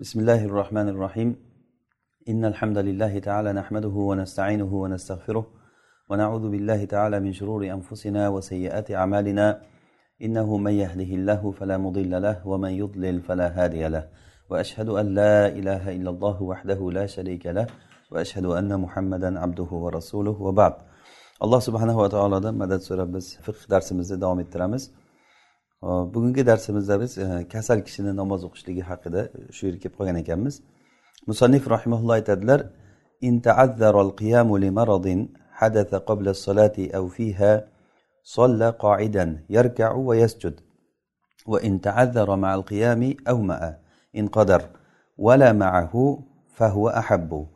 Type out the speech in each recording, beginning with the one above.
بسم الله الرحمن الرحيم. إن الحمد لله تعالى نحمده ونستعينه ونستغفره ونعوذ بالله تعالى من شرور أنفسنا وسيئات أعمالنا. إنه من يهده الله فلا مضل له ومن يضلل فلا هادي له. وأشهد أن لا إله إلا الله وحده لا شريك له. وأشهد أن محمدا عبده ورسوله وبعد. alloh subhanahu va taolodan madad so'rab biz fiqh darsimizni davom ettiramiz bugungi darsimizda biz e, kasal kishini namoz o'qishligi haqida shu yerga kelib qolgan ekanmiz musannif rahimaulloh aytadilar إن تعذر القيام لمرض حدث قبل الصلاة أو فيها صلى قاعدا يركع ويسجد وإن تعذر مع القيام أومأ إن قدر ولا معه فهو أحب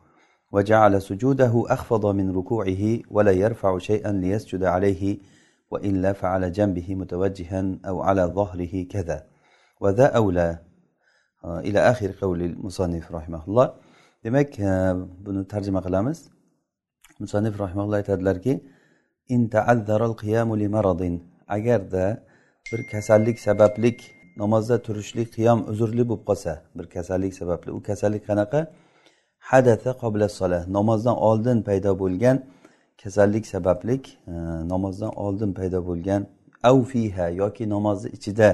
وجعل سجوده أخفض من ركوعه ولا يرفع شيئا ليسجد عليه وإلا فعلى جنبه متوجها أو على ظهره كذا وذا أولى إلى آخر قول المصنف رحمه الله demak buni tarjima qilamiz musannif rahimalloh aytadilarki agarda bir kasallik sabablik namozda turishlik qiyom uzrli bo'lib qolsa bir kasallik sababli u kasallik qanaqa hadasa qobla sola namozdan oldin paydo bo'lgan kasallik sabablik e, namozdan oldin paydo bo'lgan avfiha yoki namozni ichida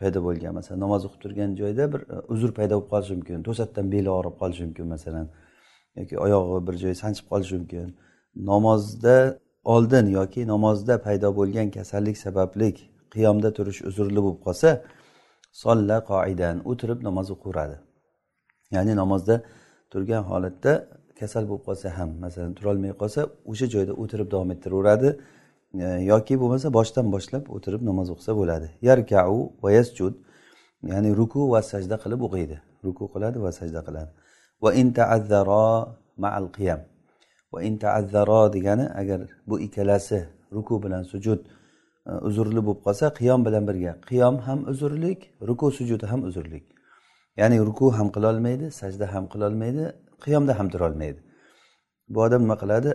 paydo bo'lgan masalan namoz o'qib turgan joyda bir e, uzr paydo bo'lib qolishi mumkin to'satdan beli og'rib qolishi mumkin masalan yoki oyog'i bir joyi sanchib qolishi mumkin. Namozda oldin yoki namozda paydo bo'lgan kasallik sabablik qiyomda turish uzrli bo'lib qolsa solla qoidan o'tirib namoz o'qiveradi ya'ni namozda turgan holatda kasal bo'lib qolsa ham masalan turolmay qolsa o'sha joyda o'tirib davom ettiraveradi. E, yoki bo'lmasa boshdan boshlab o'tirib namoz o'qisa bo'ladi. Yarkau va yasjud ya'ni ruku va sajda qilib o'qiydi. Ruku qiladi va sajda qiladi. Va in taazzaro ma'al qiyam. Va in taazzaro degani agar bu ikkalasi ruku bilan sujud e, uzrli bo'lib qolsa qiyom bilan birga. Qiyom ham uzrlik ruku sujudi ham uzrlik. Ya'ni ruku ham qilolmaydi sajda ham qilolmaydi qiyomda ham turolmaydi. Bu odam nima qiladi?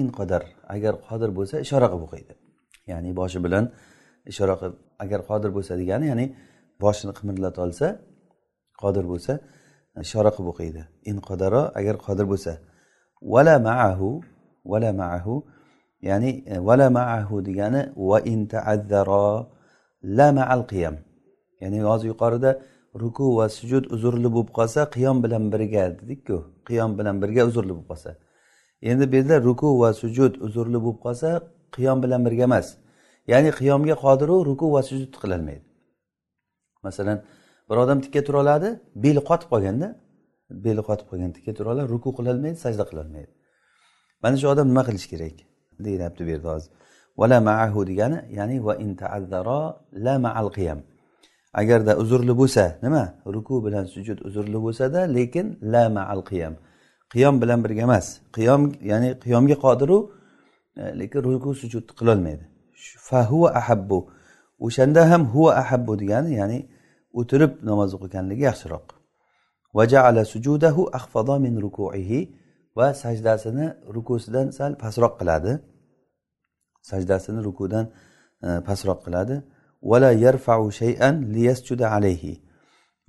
In qadar. Agar qodir bo'lsa ishora qilib o'qiydi. Ya'ni boshi bilan ishora qilib agar qodir bo'lsa degani ya'ni boshini qimirlata olsa qodir bo'lsa ishora qilib o'qiydi. In qodaro agar qodir bo'lsa. Vala maahu vala maahu ya'ni e, vala maahu degani va in taazzaro la maal qiyam. Ya'ni hozir yuqorida ruku va sujud uzrli bo'lib qolsa qiyom bilan birga dedikku qiyom bilan birga uzrli bo'lib qolsa. Endi bu yerda ruku va sujud uzrli bo'lib qolsa qiyom bilan birga emas. Ya'ni qiyomga qodiru ruku va sujud qilolmaydi masalan bir odam tikka tura oladi beli qotib qolganda beli qotib qolgan tikka tura oladi ruku qilolmaydi sajda qilolmaydi mana shu odam nima qilish kerak? Deyilyapti bu yerda hozir. Vala maahu degani ya'ni va in la maal qiyam. Agarda uzrli bo'lsa nima? Ruku bilan sujud uzrli bo'lsada lekin la maal qiyam. Qiyom bilan birga emas. Qiyom ya'ni qiyomga qodiru e, lekin ruku sujud qilolmaydi. Fahuva ahabbu. O'shanda ham huva ahabbu degani ya'ni o'tirib namoz o'qiganligi yaxshiroq. Vajaala sujudahu ahfado min rukuihi va sajdasini rukusidan sal pastroq qiladi. Sajdasini rukudan e, pastroq qiladi. Vala yarfau shay'an liyasjuda alayhi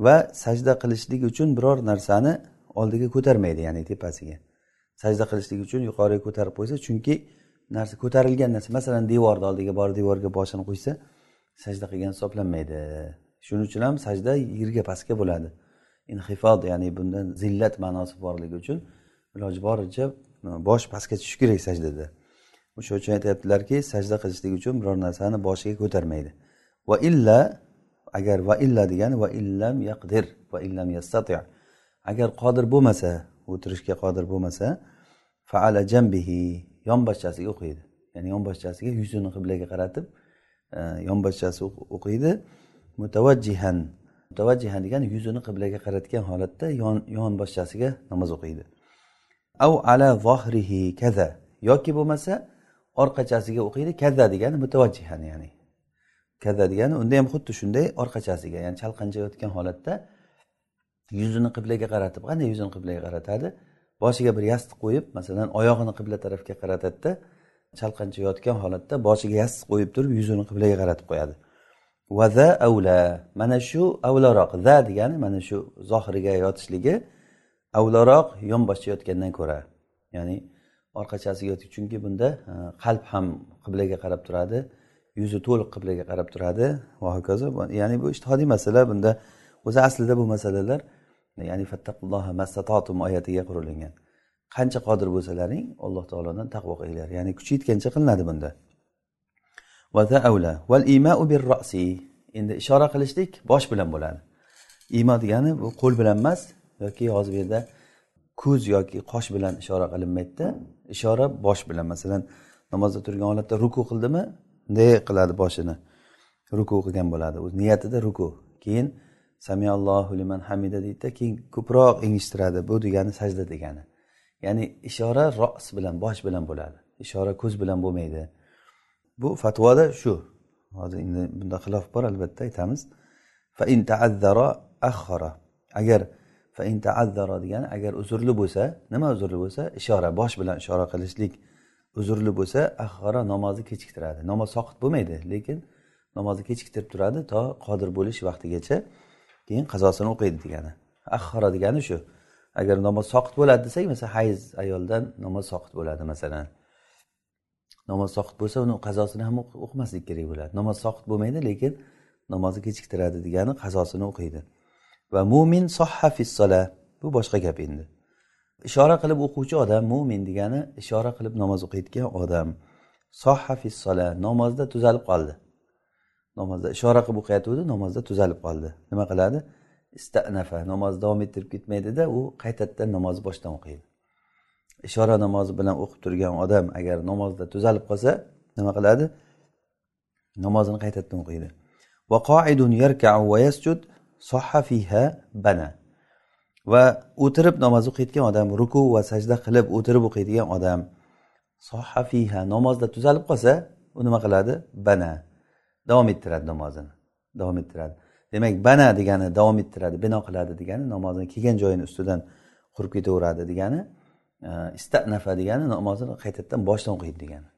va sajda qilishlik uchun biror narsani oldiga ko'tarmaydi ya'ni tepasiga. Sajda qilishlik uchun yuqoriga ko'tarib qo'ysa chunki narsa ko'tarilgan narsa. Masalan devorni oldiga borib devorga boshini qo'ysa sajda qilgan hisoblanmaydi. Shuning uchun ham sajda yerga pastga bo'ladi. Inhifod ya'ni bundan zillat ma'nosi borligi uchun iloji boricha e, bosh pastga tushishi kerak sajdada. O'sha uchun aytyaptilarki sajda qilishlik uchun biror narsani boshiga ko'tarmaydi. Va illa agar va illa degani va illam yaqdir va illam yastati. Agar qodir bo'lmasa o'tirishga qodir bo'lmasa faala jambihi yonboshchasiga o'qiydi. Ya'ni yonboshchasiga yuzini qiblaga qaratib e, yonboshchasi o'qiydi. Mutavajjihan mutavajjihan degani yuzini qiblaga qaratgan holatda yon yonboshchasiga namoz o'qiydi. Av ala zohrihi kaza yoki bo'lmasa orqachasiga o'qiydi kaza degani mutavajjihan ya'ni kaza degani unda ham xuddi shunday orqachasiga ya'ni chalqanchayotgan holatda yuzini qiblaga qaratib qanday yuzini qiblaga qaratadi? Boshiga bir yastiq qo'yib masalan oyog'ini qibla tarafga qaratadida chalqanchayotgan holatda boshiga yastiq qo'yib turib yuzini qiblaga qaratib qo'yadi. Va za avla mana shu avlaroq za degani mana shu zohiriga yotishligi avlaroq yonboshcha yotgandan ko'ra ya'ni orqachasiga yotib chunki bunda qalb ham qiblaga qarab turadi. Yuzi to'liq qiblaga qarab turadi. Va hokazo ya'ni bu ishtihodiy masala. Bunda o'zi aslida bu masalalar ya'ni fattaqulloha mastatotum oyatiga qurilingan qancha qodir bo'lsalaring alloh taolodan taqvo qilinglar. Ya'ni kuchi yetgancha qilinadi bunda. Endi ishora qilishlik bosh bilan bo'ladi. Imo degani bu qo'l bilan emas yoki hozir bu yerda ko'z yoki qosh bilan ishora qilinmaydida. Ishora bosh bilan masalan namozda turgan holatda ruku qildimi bunday qiladi boshini. Ruku qilgan bo'ladi. O'z niyatida ruku. Keyin samiallohu liman hamida deydida keyin ko'proq engishtiradi. Bu degani sajda degani. Ya'ni ishora ros bilan bosh bilan bo'ladi. Ishora ko'z bilan bo'lmaydi. Bu fatvoda shu. Hozir endi bunda xilof bor albatta aytamiz. Fa in agar fa in degani agar uzrli bo'lsa nima uzrli bo'lsa ishora bosh bilan ishora qilishlik uzrli bo'lsa ahhara namozni kechiktiradi. Namoz soqit bo'lmaydi lekin namozni kechiktirib turadi to qodir bo'lish vaqtigacha keyin qazosini o'qiydi degani. Ahhara degani shu. Agar namoz soqit bo'ladi desak masalan hayz ayoldan namoz soqit bo'ladi masalan. Namoz soqit bo'lsa uni qazosini ham o'qimaslik kerak bo'ladi. Namoz soqit bo'lmaydi lekin namozni kechiktiradi degani qazosini o'qiydi. Va mo'min sohha fissola bu boshqa gap endi. Ishora qilib o'quvchi odam mo'min degani ishora qilib namoz o'qiyotgan odam. Sohha fissola namozda tuzalib qoldi. Namozda ishora qilib o'qiyotgandi namozda tuzalib qoldi. Nima qiladi? Istanafa namozni davom ettirib ketmaydida u qaytadan namozni boshdan o'qiydi. Ishora namozi bilan o'qib turgan odam agar namozda tuzalib qolsa nima qiladi? Namozini qaytadan o'qiydi. Va qoidun yarkau va yasjud bana. Va o'tirib namoz o'qiyotgan odam ruku va sajda qilib o'tirib o'qiydigan odam sohafiha namozda tuzalib qolsa u nima qiladi? Bana. Davom ettiradi namozini. Davom ettiradi. Demak bana degani davom ettiradi bino qiladi degani namozini kelgan joyini ustidan qurib ketaveradi degani e, istanafa degani namozini qaytadan boshdan o'qiydi degani.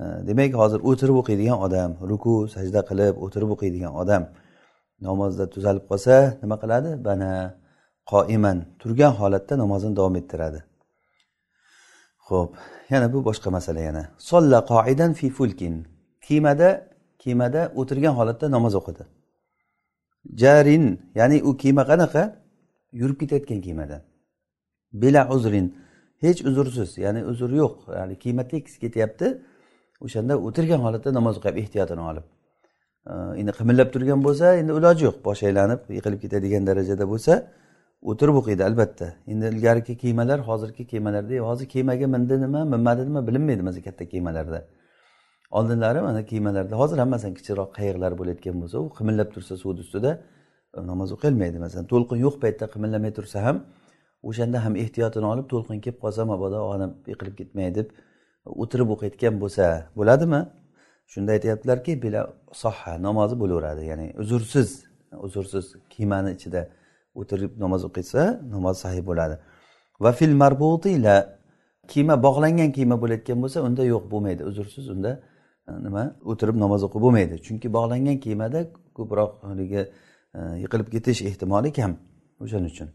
E, demak hozir o'tirib o'qiydigan odam ruku sajda qilib o'tirib o'qiydigan odam namozda tuzalib qolsa nima qiladi? Bana. Qoiman turgan holatda namozini davom ettiradi. Ho'p yana bu boshqa masala yana. Solla qoidan fi fulkin. Kemada kemada o'tirgan holatda namoz o'qidi. Jarin ya'ni u kema qanaqa? Yurib ketayotgan kemadan bila uzrin. Hech uzrsiz ya'ni uzr yo'q. Ya'ni kema tekis ketyapti. O'shanda o'tirgan holatda namoz o'qiyapti ehtiyotini olib. Endi qimillab turgan bo'lsa endi iloji yo'q. Bosh aylanib yiqilib ketadigan darajada bo'lsa o'tirib o'qiydi albatta. Endi ilgarigi kemalar hozirgi kemalarda hozir kemaga mindi nima minmadi nima bilinmaydi masalan katta kemalarda oldinlari mana kemalarda hozir hammasan kichikroq qayiqlar bo'layotgan bo'lsa u qimillab tursa suvni ustida e, namoz o'qilmaydi masalan. To'lqin yo'q paytda qimillamay tursa ham o'shanda ham ehtiyotini olib to'lqin kelib qolsa mabodo odam yiqilib ketmay deb o'tirib o'qiyotgan bo'lsa bo'ladimi? Shunda aytyaptilarki bila soha namozi bo'laveradi ya'ni uzrsiz uzrsiz kemani ichida o'tirib namoz o'qisa namoz sahih bo'ladi. Va fil marbutila kiyma bog'langan kiyma bo'layotgan bo'lsa unda yo'q bo'lmaydi. Uzrsiz unda e, nima o'tirib namoz o'qib bo'lmaydi. Chunki bog'langan kiymada ko'proq haligi e, yiqilib ketish ehtimoli kam o'shaning uchun.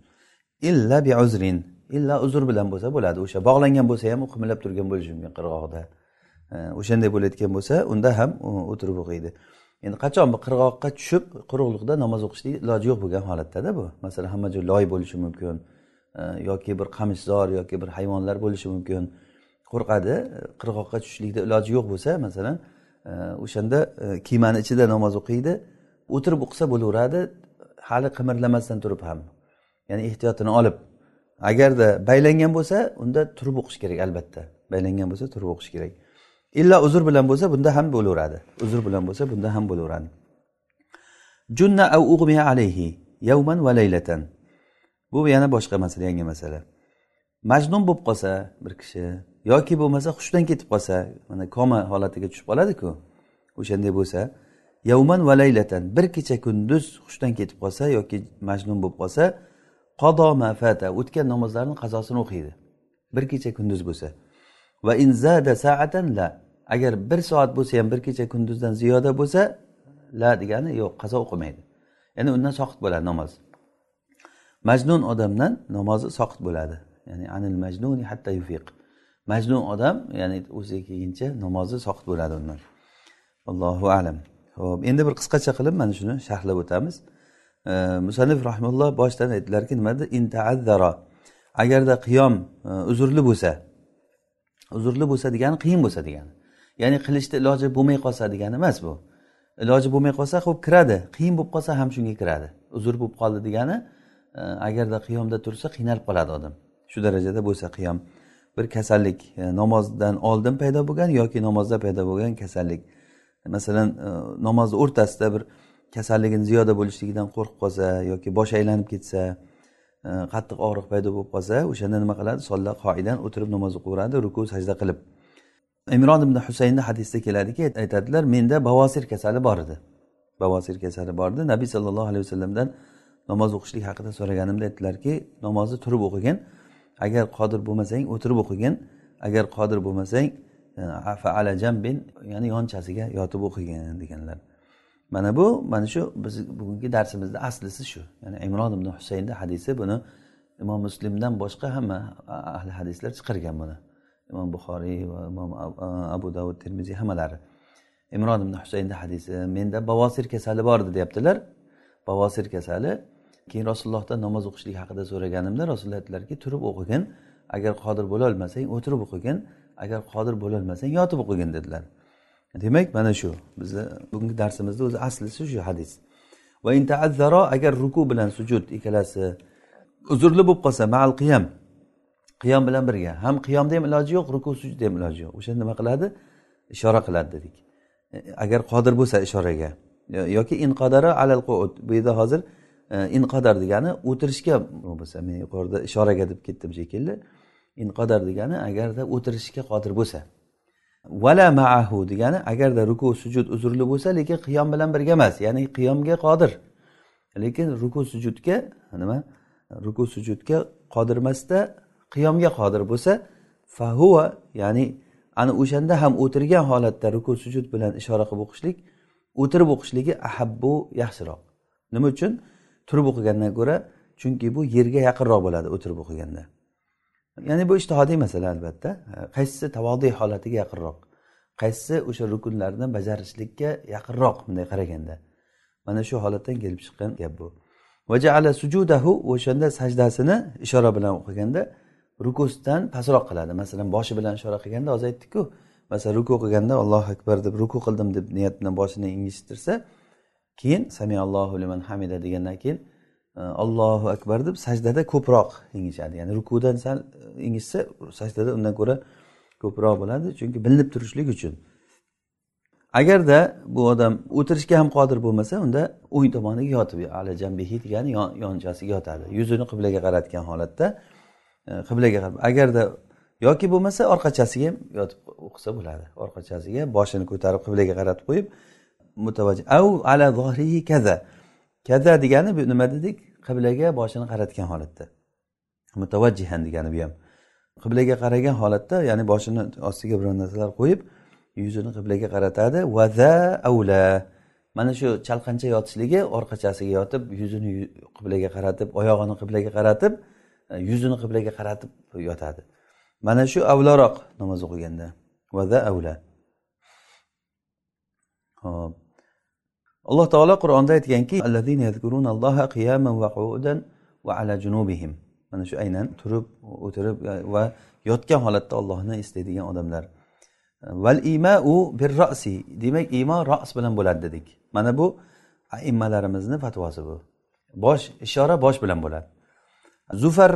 Illa bi uzrin illa uzr bilan bo'lsa bo'ladi. O'sha bog'langan bo'lsa ham u qimillab turgan bo'lishi mumkin qirg'oqda. E, o'shanday bo'layotgan bo'lsa unda ham o'tirib o'qiydi. Endi qachon bu qirg'oqqa tushib quruqlikda namoz o'qishlik iloji yo'q bo'lgan holatdada bu. Masalan hamma joy loy bo'lishi mumkin e, yoki bir qamishzor yoki bir hayvonlar bo'lishi mumkin. Qo'rqadi e, qirg'oqqa tushishlikda iloji yo'q bo'lsa masalan e, o'shanda kemani ichida namoz o'qiydi o'tirib o'qisa bo'laveradi hali qimirlamasdan turib ham. Ya'ni ehtiyotini olib agarda baylangan bo'lsa unda turib o'qish kerak albatta. Baylangan bo'lsa turib o'qish kerak. Illa uzr bilan bo'lsa bunda ham bo'laveradi. Uzr bilan bo'lsa bunda ham bo'laveradi. Junna av ug'miya alayhi yawman va laylatan. Bu yana boshqa masala yangi masala. Majnun bo'lib qolsa bir kishi yoki bo'lmasa hushdan ketib qolsa mana koma holatiga tushib qoladiku. O'shanday bo'lsa yavman va laylatan bir kecha kunduz hushdan ketib qolsa yoki majnun bo'lib qolsa qodo mafata o'tgan namozlarni qazosini o'qiydi. Bir kecha kunduz bo'lsa. Va saatan la. Agar bir soat bo'lsa ham bir kecha kunduzdan ziyoda bo'lsa la degani yo'q qazo o'qimaydi. Ya'ni undan soqit bo'ladi namoz. Majnun odamdan namozi soqit bo'ladi. Ya'ni anil majnuni hatta yufiq. Majnun odam ya'ni o'ziga kelguncha namozi soqit bo'ladi undan. Allohu alam. Ho'p endi bir qisqacha qilib mana shuni sharhlab o'tamiz. Musannif rahimulloh boshidan aytdilarki nima dedi intaazzaro agarda qiyom e, uzrli bo'lsa uzrli bo'lsa degani qiyin bo'lsa degani ya'ni qilishni iloji bo'lmay qolsa degani emas bu. Iloji bo'lmay qolsa ho'p kiradi qiyin bo'lib qolsa ham shunga kiradi. Uzr bo'lib qoldi degani e, agarda qiyomda tursa qiynalib qoladi odam. Shu darajada bo'lsa qiyom. Bir kasallik e, namozdan oldin paydo bo'lgan yoki namozda paydo bo'lgan kasallik. Masalan e, namozni o'rtasida bir kasalligini ziyoda bo'lishligidan qo'rqib qolsa yoki boshi aylanib ketsa Э, qattiq og'riq paydo bo'lib qolsa o'shanda nima qiladi? Solla qoidan o'tirib namoz o'qiveradi ruku sajda qilib. Imron ibn husaynni hadisda keladiki aytadilar menda bavosir kasali bor edi. Bavosir kasali bor edi. Nabiy sallallohu alayhi vasallamdan namoz o'qishlik haqida so'raganimda aytdilarki namozni turib o'qigin. Agar qodir bo'lmasang o'tirib o'qigin. Agar qodir bo'lmasang e, ala jambin ya'ni yonchasiga yotib o'qigin deganlar. Mana bu mana shu biz bugungi darsimizni aslisi shu. Ya'ni imron ibn husaynni hadisi buni imom muslimdan boshqa hamma ahli hadislar chiqargan buni. Imom buxoriy va imom abu davud termiziy hammalari. Imron ibn husaynni hadisi menda bavosir kasali bor edi deyaptilar. Bavosir kasali keyin rasulullohdan namoz o'qishlik haqida so'raganimda rasululloh aytdilarki turib o'qigin agar qodir bo'lolmasang o'tirib o'qigin agar qodir bo'lolmasang yotib o'qigin dedilar. Demak mana shu bizni bugungi darsimizni o'zi aslisi shu hadis. Va intaazzaro agar ruku bilan sujud ikkalasi uzrli bo'lib qolsa maal qiyam. Qiyom bilan birga. Ham qiyomda ham iloji yo'q ruku sujudda ham iloji yo'q. O'shanda nima qiladi? Ishora qiladi dedik. E, agar qodir bo'lsa ishoraga. Yoki inqodara alal qud bu yerda hozir e, inqodar degani o'tirishga bo'lsa men yuqorida ishoraga deb ketdim shekilli. Inqodar degani agarda o'tirishga qodir bo'lsa. Vala maahu degani agarda ruku sujud uzrli bo'lsa lekin qiyom bilan birga emas ya'ni qiyomga qodir. Lekin ruku sujudga nima? Ruku sujudga qodir emasda qiyomga qodir bo'lsa fahuva ya'ni ana o'shanda ham o'tirgan holatda ruku sujud bilan ishora qilib o'qishlik o'tirib o'qishligi ahabbu yaxshiroq. Nima uchun? Turib o'qigandan ko'ra chunki bu yerga yaqinroq bo'ladi o'tirib o'qiganda. Ya'ni bu ishtihodiy masala albatta. Qaysisi tavodiy holatiga yaqinroq? Qaysisi o'sha rukunlarni bajarishlikka yaqinroq? Bunday qaraganda. Mana shu holatdan kelib chiqqan gap bu. Vajaala sujudahu o'shanda sajdasini ishora bilan o'qiganda rukusidan pastroq qiladi. Masalan boshi bilan ishora qilganda hozir aytdikku masalan ruku qilganda allohu akbar deb ruku qildim deb niyat bilan boshini engishtirsa keyin samiallohu liman hamida degandan keyin allohu akbar deb sajdada ko'proq engishadi ya'ni rukudan sal e, engishsa sajdada undan ko'ra ko'proq bo'ladi. Chunki bilinib turishlik uchun. Agarda bu odam o'tirishga ham qodir bo'lmasa unda o'ng tomoniga yotib ala jambihi degani yonchasiga yotadi. Yuzini qiblaga qaratgan holatda e, qiblaga qarab agarda yoki bo'lmasa orqachasiga ham yotib o'qisa bo'ladi. Orqachasiga boshini ko'tarib qiblaga qaratib qo'yib mutavajji au ala zohrihi kaza. Kaza degani bu nima dedik? Qiblaga boshini qaratgan holatda. Mutavajjihan degani bu ham. Qiblaga qaragan holatda ya'ni boshini ostiga biror narsalar qo'yib yuzini qiblaga qaratadi. Vaza avla. Mana shu chalqancha yotishligi orqachasiga yotib yuzini qiblaga qaratib oyog'ini qiblaga qaratib e, yuzini qiblaga qaratib yotadi. Mana shu avloroq namoz o'qiganda. Vaza avla. Ho'p. Alloh taolo qur'onda aytganki mana shu aynan turib o'tirib e, va yotgan holatda ollohni eslaydigan odamlar. Val imau bir rosi demak imo ros bilan bo'ladi dedik. Mana bu aimmalarimizni fatvosi bu. Bosh ishora bosh bilan bo'ladi. Zufar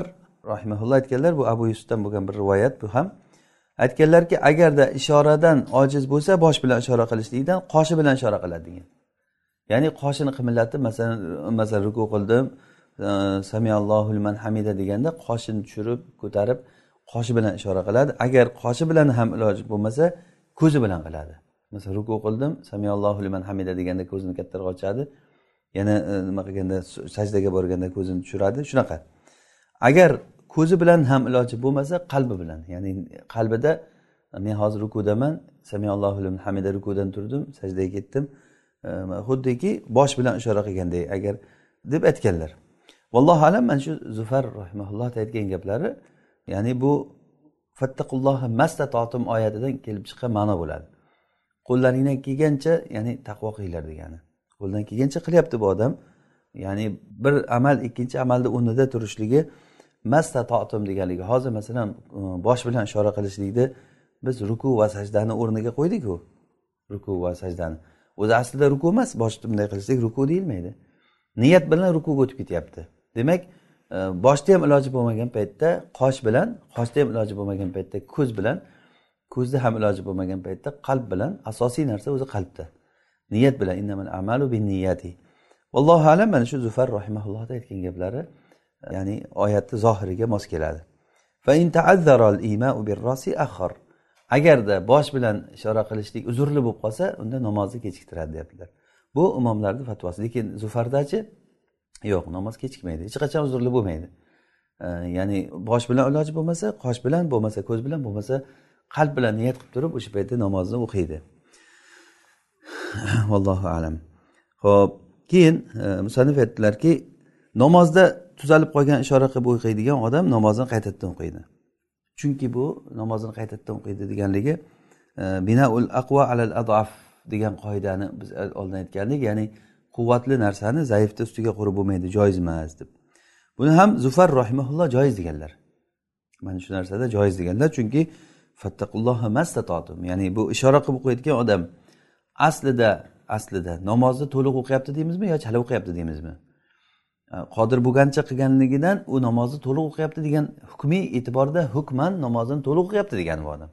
rahimaulloh aytganlar bu abu yusufdan bo'lgan bir rivoyat bu ham. Aytganlarki agarda ishoradan ojiz bo'lsa bosh bilan ishora qilishlikdan qoshi bilan ishora qiladi degan. Ya'ni qoshini qimillatib masalan masalan ruku qildim e, samiallohu liman hamida deganda qoshini tushirib ko'tarib qoshi bilan ishora qiladi. Agar qoshi bilan ham iloji bo'lmasa ko'zi bilan qiladi. Masalan ruku qildim samiallohu liman hamida deganda ko'zini kattaroq ochadi. Yana e, nima qilganda sajdaga borganda ko'zini tushiradi. Shunaqa. Agar ko'zi bilan ham iloji bo'lmasa qalbi bilan. Ya'ni qalbida men hozir rukudaman samiallohu liman hamida rukudan turdim sajdaga ketdim. Xuddiki bosh bilan ishora qilganday agar deb aytganlar. Vallohu alam mana shu zufar rahimaulloh aytgan gaplari ya'ni bu fattaqullohi mastatotim oyatidan kelib chiqqan ma'no bo'ladi. Qo'llaringdan kelgancha ya'ni taqvo qilinglar degani. Qo'ldan kelgancha qilyapti bu odam. Ya'ni bir amal ikkinchi amalni o'rnida turishligi mastatotim deganligi. Hozir masalan e, bosh bilan ishora qilishlikni biz ruku va sajdani o'rniga qo'ydiku. Ruku va sajdani. O'zi aslida ruku emas boshni bunday qilsak ruku deyilmaydi. Niyat bilan rukuga o'tib ketyapti. Demak e, boshda ham iloji bo'lmagan paytda qosh bilan qoshda ham iloji bo'lmagan paytda ko'z bilan ko'zda ham iloji bo'lmagan paytda qalb bilan asosiy narsa o'zi qalbda. Niyat bilan innamal amalu bin niyati vallohu alam mana shu zufar rahimaullohni aytgan gaplari ya'ni oyatni zohiriga mos keladi. Agarda bosh bilan ishora qilishlik uzrli bo'lib qolsa unda namozni kechiktiradi deyaptilar. Bu imomlarni fatvosi lekin zufardachi yo'q namoz kechikmaydi. Hech qachon uzrli bo'lmaydi. Ya'ni bosh bilan iloji bo'lmasa qosh bilan bo'lmasa ko'z bilan bo'lmasa qalb bilan niyat qilib turib o'sha paytda namozni o'qiydi. Vallohu alam. Ho'p keyin e, musanif aytdilarki namozda tuzalib qolgan ishora qilib o'qiydigan odam namozni qaytadan o'qiydi. Chunki bu namozini qaytadan o'qiydi deganligi e, binaul aqva alal adaf degan qoidani biz oldin aytgandik. Ya'ni quvvatli narsani zaifni ustiga qurib bo'lmaydi joiz emas deb. Buni ham zufar rohimaulloh joiz deganlar. Mana shu narsada joiz deganlar. Chunki fattaqulloha mastatotum ya'ni bu ishora qilib o'qiyotgan odam aslida aslida namozni to'liq o'qiyapti deymizmi yo chala o'qiyapti deymizmi? Э, qodir bo'lgancha qilganligidan u namozni to'liq o'qiyapti degan hukmiy e'tiborda hukman namozni to'liq o'qiyapti degani bu odam.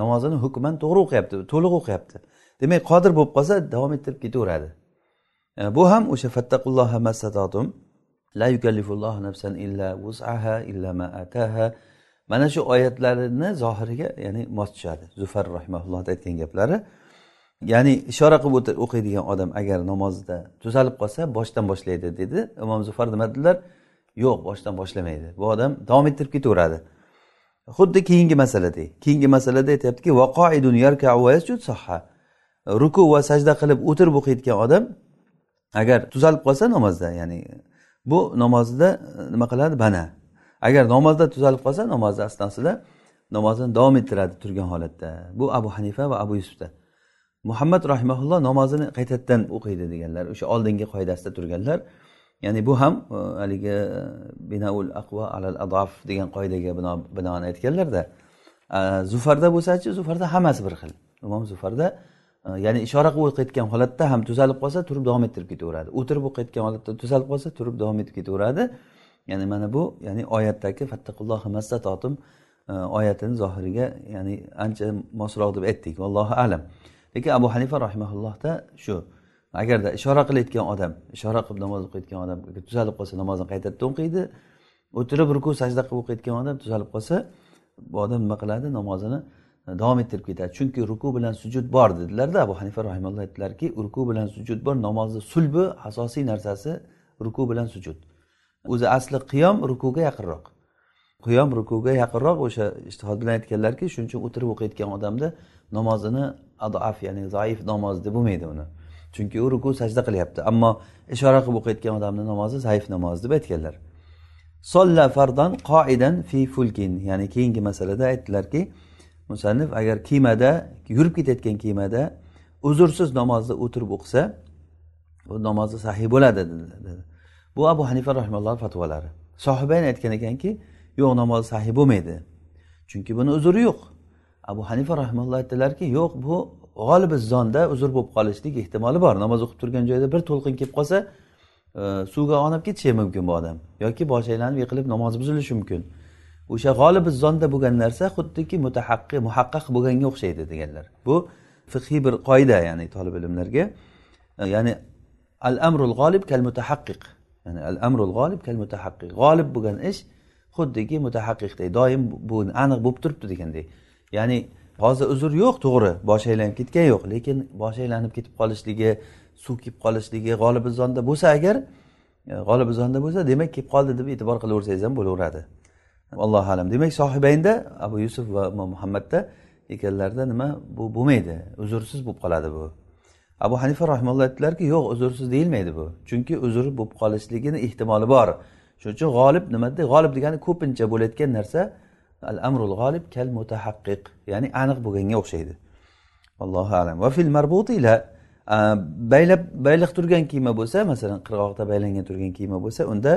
Namozini hukman to'g'ri o'qiyapti to'liq o'qiyapti. Demak qodir bo'lib qolsa davom ettirib ketaveradi. Э, bu ham o'sha fattaqulloha massatotum la yukallifullohu nafsan illa vus'aha illa ma ataha mana shu oyatlarini zohiriga ya'ni mos tushadi. Zufar rahimaullohni aytgan gaplari ya'ni ishora qilib o'qiydigan odam agar namozda tuzalib qolsa boshdan boshlaydi dedi. Imom zufar nima dedilar? Yo'q boshdan boshlamaydi. Bu odam davom ettirib ketaveradi. Xuddi keyingi masaladek keyingi masalada aytyaptiki ruku va sajda qilib o'tirib o'qiyotgan odam agar tuzalib qolsa namozda ya'ni bu namozida e, nima qiladi? Bana. Agar namozda tuzalib qolsa namozni asnosida namozini davom ettiradi turgan holatda. Bu abu hanifa va abu yusufda. Muhammad rahimaulloh namozini qaytadan o'qiydi deganlar o'sha oldingi qoidasida turganlar. Ya'ni bu ham e, haligi e, binaul aqva alal adof degan qoidaga binoan aytganlarda e, zufarda bo'lsachi zufarda hammasi bir xil. Imom zufarda ya'ni ishora qilib o'qiyotgan holatda ham tuzalib qolsa turib davom ettirib ketaveradi. O'tirib o'qiyotgan holatda tuzalib qolsa turib davom etib ketaveradi. Ya'ni mana bu ya'ni oyatdagi fattaqullohi massatotim oyatini zohiriga ya'ni ancha mosroq deb aytdik. Vallohu alam. Lekin abu hanifa rahimaullohda shu agarda ishora qilayotgan odam ishora qilib namoz o'qiyotgan odam tuzalib qolsa namozni qaytadan o'qiydi o'tirib ruku sajda qilib o'qiyotgan odam tuzalib qolsa bu odam nima qiladi? Namozini e, davom ettirib ketadi. Chunki ruku bilan sujud bor dedilarda abu hanifa rahimalloh aytdilarki ruku bilan sujud bor namozni sulbi asosiy narsasi ruku bilan sujud. O'zi asli qiyom rukuga yaqinroq. Qiyom rukuga yaqinroq o'sha ishtihod bilan aytganlarki shuning uchun o'tirib o'qiyotgan odamni namozini adaf ya'ni zaif namoz deb bo'lmaydi uni. Chunki u ruku sajda qilyapti. Ammo ishora qilib o'qiyotgan odamni namozi zaif namoz deb aytganlar. Solla fardan qoidan fi fulkin ya'ni keyingi masalada aytdilarki musannif agar kemada yurib ketayotgan kemada uzrsiz namozni o'tirib o'qisa bu namozi sahiy bo'ladi dedi bu abu hanifa rahimalloh fatvolari. Sohibayn aytgan ekanki yo'q namoz sahiy bo'lmaydi. Chunki buni uzri yo'q. Abu hanifa rahimalloh aytdilarki yo'q bu g'olibi zonda uzr bo'lib qolishlik ehtimoli bor. Namoz o'qib turgan joyda bir to'lqin kelib qolsa e, suvga olib ketishi mumkin bu odam. Yoki boshi aylanib yiqilib namoz buzilishi mumkin. O'sha g'olibi zonda bo'lgan narsa xuddiki mutahaqqi muhaqqaq bo'lganga o'xshaydi deganlar. Bu fiqhiy bir qoida ya'ni tolib ilmlarga. E, ya'ni al amrul g'olib kal mutahaqqiq ya'ni al amrul g'olib kal mutahaqqiq g'olib bo'lgan ish xuddiki mutahaqqiqday. Doim bu aniq bo'lib turibdi deganday ya'ni hozir uzr yo'q to'g'ri boshi aylanib ketgan yo'q lekin boshi aylanib ketib qolishligi suv kelib qolishligi g'olibizonda bo'lsa agar e, g'olibizonda bo'lsa demak kelib qoldi deb e'tibor qilaversangiz ham bo'laveradi. Allohu alam. Demak sohibaynda abu yusuf va muhammadda ekanlarida nima bu bo'lmaydi? Uzrsiz bo'lib qoladi bu. Abu hanifa rahimalloh aytdilarki yo'q uzrsiz deyilmaydi bu. Chunki uzr bo'lib qolishligini ehtimoli bor. Shuning uchun g'olib nima? Deydi g'olib degani ko'pincha bo'layotgan narsa al amrul g'olib kal mutahaqqiq ya'ni aniq bo'lganga o'xshaydi allohu alam va fil marbuti ila baylab bayliq turgan kiyima bo'lsa masalan qirg'oqda baylangan turgan kiyima bo'lsa unda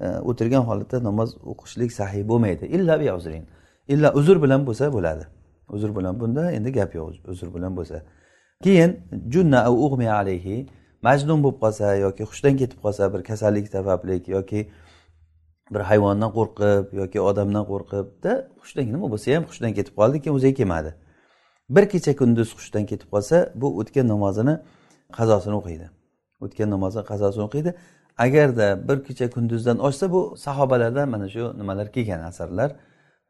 o'tirgan holatda namoz o'qishlik sahiy bo'lmaydi. illa bi uzrin illa uzr bilan bo'lsa bo'ladi. Uzr bilan bunda endi gap yo'q. Uzr bilan bo'lsa. Keyin junna ug'mi alayhi majnun bo'lib qolsa yoki hushdan ketib qolsa bir kasallik sababli yoki bir hayvondan qo'rqib yoki odamdan qo'rqibda hushdan nima bo'lsa ham hushdan ketib qoldi keyin o'ziga kelmadi. Bir kecha kunduz hushdan ketib qolsa bu o'tgan namozini qazosini o'qiydi. O'tgan namozini qazosini o'qiydi. Agarda bir kecha kunduzdan oshsa bu sahobalardan mana shu nimalar kelgan asarlar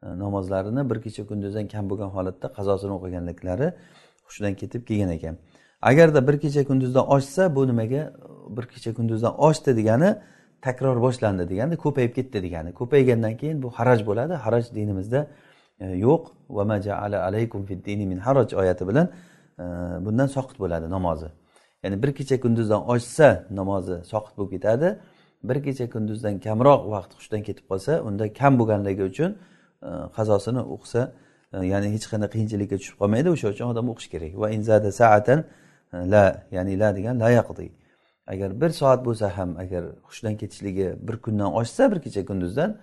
e, namozlarini bir kecha kunduzdan kam bo'lgan holatda qazosini o'qiganliklari hushidan ketib kelgan ekan. Agarda bir kecha kunduzdan oshsa bu nimaga bir kecha kunduzdan oshdi degani takror boshlandi deganda ko'payib ketdi degani ko'paygandan keyin bu haraj bo'ladi. Haraj dinimizda e, yo'q. Alaykum min haraj oyati bilan e, bundan soqit bo'ladi namozi. Ya'ni bir kecha kunduzdan oshsa namozi soqit bo'lib ketadi. Bir kecha kunduzdan kamroq vaqt hushdan ketib qolsa unda kam bo'lganligi uchun e, qazosini o'qisa e, ya'ni hech qanday qiyinchilikka tushib qolmaydi. O'sha uchun odam o'qish kerak. Va inzada saatan la ya'ni la degan la yaqdi. Agar bir soat bo'lsa ham agar hushdan ketishligi bir kundan oshsa bir kecha kunduzdan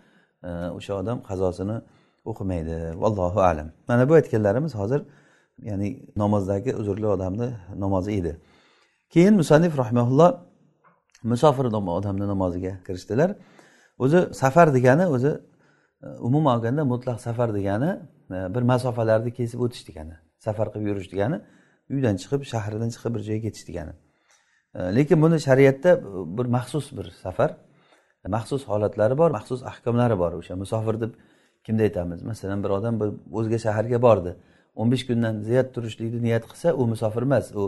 e, o'sha odam qazosini o'qimaydi. Vallohu alam. Mana bu aytganlarimiz hozir ya'ni namozdagi uzrli odamni namozi edi. Keyin musannif rahmaulloh musofir odamni namoziga kirishdilar. O'zi safar degani o'zi e, umuman olganda mutlaq safar degani e, bir masofalarni kesib o'tish degani safar qilib yurish degani uydan chiqib shahardan chiqib bir joyga ketish degani. Lekin buni shariatda bir maxsus bir safar maxsus holatlari bor maxsus ahkomlari bor. O'sha musofir deb kimda aytamiz? Masalan bir odam bir o'zga shaharga bordi. o'n besh kundan ziyod turishlikni niyat qilsa u musofir emas u